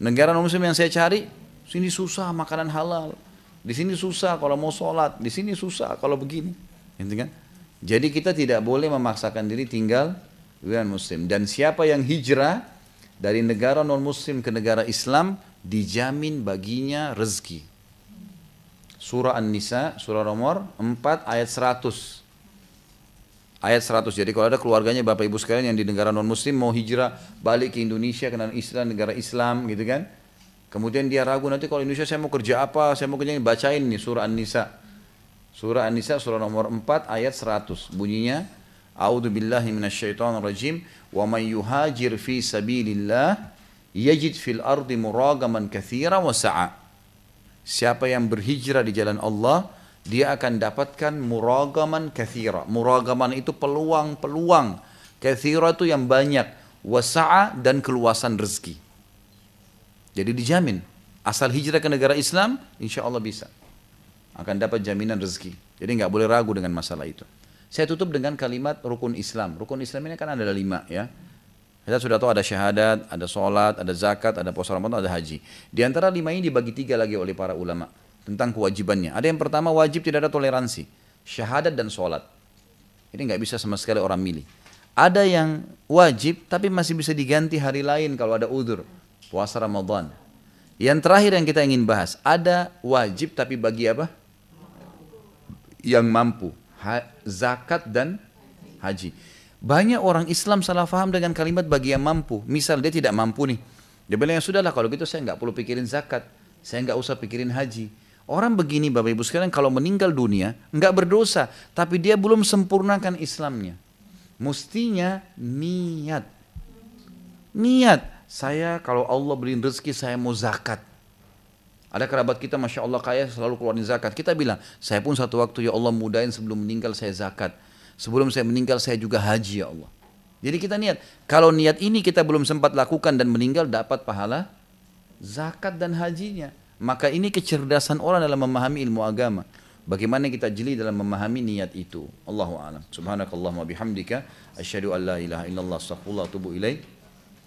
Negara non muslim yang saya cari, sini susah makanan halal. Di sini susah kalau mau sholat. Di sini susah kalau begini. Gitu kan? Jadi kita tidak boleh memaksakan diri tinggal di muslim. Dan siapa yang hijrah dari negara non muslim ke negara Islam dijamin baginya rezeki. Surah An-Nisa, surah nomor 4 ayat 100 ayat 100. Jadi kalau ada keluarganya Bapak Ibu sekalian yang di negara non muslim mau hijrah balik ke Indonesia karena Islam negara Islam gitu kan. Kemudian dia ragu nanti kalau Indonesia saya mau kerja apa, saya mau kerja ini bacain nih surah An-Nisa. Surah An-Nisa surah nomor 4 ayat 100. Bunyinya A'udzu billahi minasyaitonir rajim wa may yuhajir fi sabilillah yajid fil ardi muragaman katsira wa sa'a. Siapa yang berhijrah di jalan Allah, dia akan dapatkan muragaman kathira. Muragaman itu peluang-peluang. Kathira itu yang banyak. Wasa'a dan keluasan rezeki. Jadi dijamin. Asal hijrah ke negara Islam, insya Allah bisa. Akan dapat jaminan rezeki. Jadi nggak boleh ragu dengan masalah itu. Saya tutup dengan kalimat rukun Islam. Rukun Islam ini kan ada lima ya. Kita sudah tahu ada syahadat, ada sholat, ada zakat, ada puasa Ramadan, ada haji. Di antara lima ini dibagi tiga lagi oleh para ulama tentang kewajibannya. Ada yang pertama wajib tidak ada toleransi, syahadat dan sholat. Ini nggak bisa sama sekali orang milih. Ada yang wajib tapi masih bisa diganti hari lain kalau ada udur, puasa Ramadan. Yang terakhir yang kita ingin bahas, ada wajib tapi bagi apa? Yang mampu, ha, zakat dan haji. Banyak orang Islam salah faham dengan kalimat bagi yang mampu. Misal dia tidak mampu nih. Dia bilang ya sudahlah kalau gitu saya nggak perlu pikirin zakat. Saya nggak usah pikirin haji. Orang begini Bapak Ibu sekalian kalau meninggal dunia nggak berdosa, tapi dia belum sempurnakan Islamnya. Mestinya niat. Niat. Saya kalau Allah beriin rezeki saya mau zakat. Ada kerabat kita Masya Allah kaya selalu keluarin zakat. Kita bilang, saya pun satu waktu ya Allah mudahin sebelum meninggal saya zakat. Sebelum saya meninggal saya juga haji ya Allah. Jadi kita niat. Kalau niat ini kita belum sempat lakukan dan meninggal dapat pahala zakat dan hajinya. Maka ini kecerdasan orang dalam memahami ilmu agama. Bagaimana kita jeli dalam memahami niat itu. Allahu a'lam. Subhanakallahumma bihamdika asyhadu an la ilaha illallah astaghfirullah wa atubu.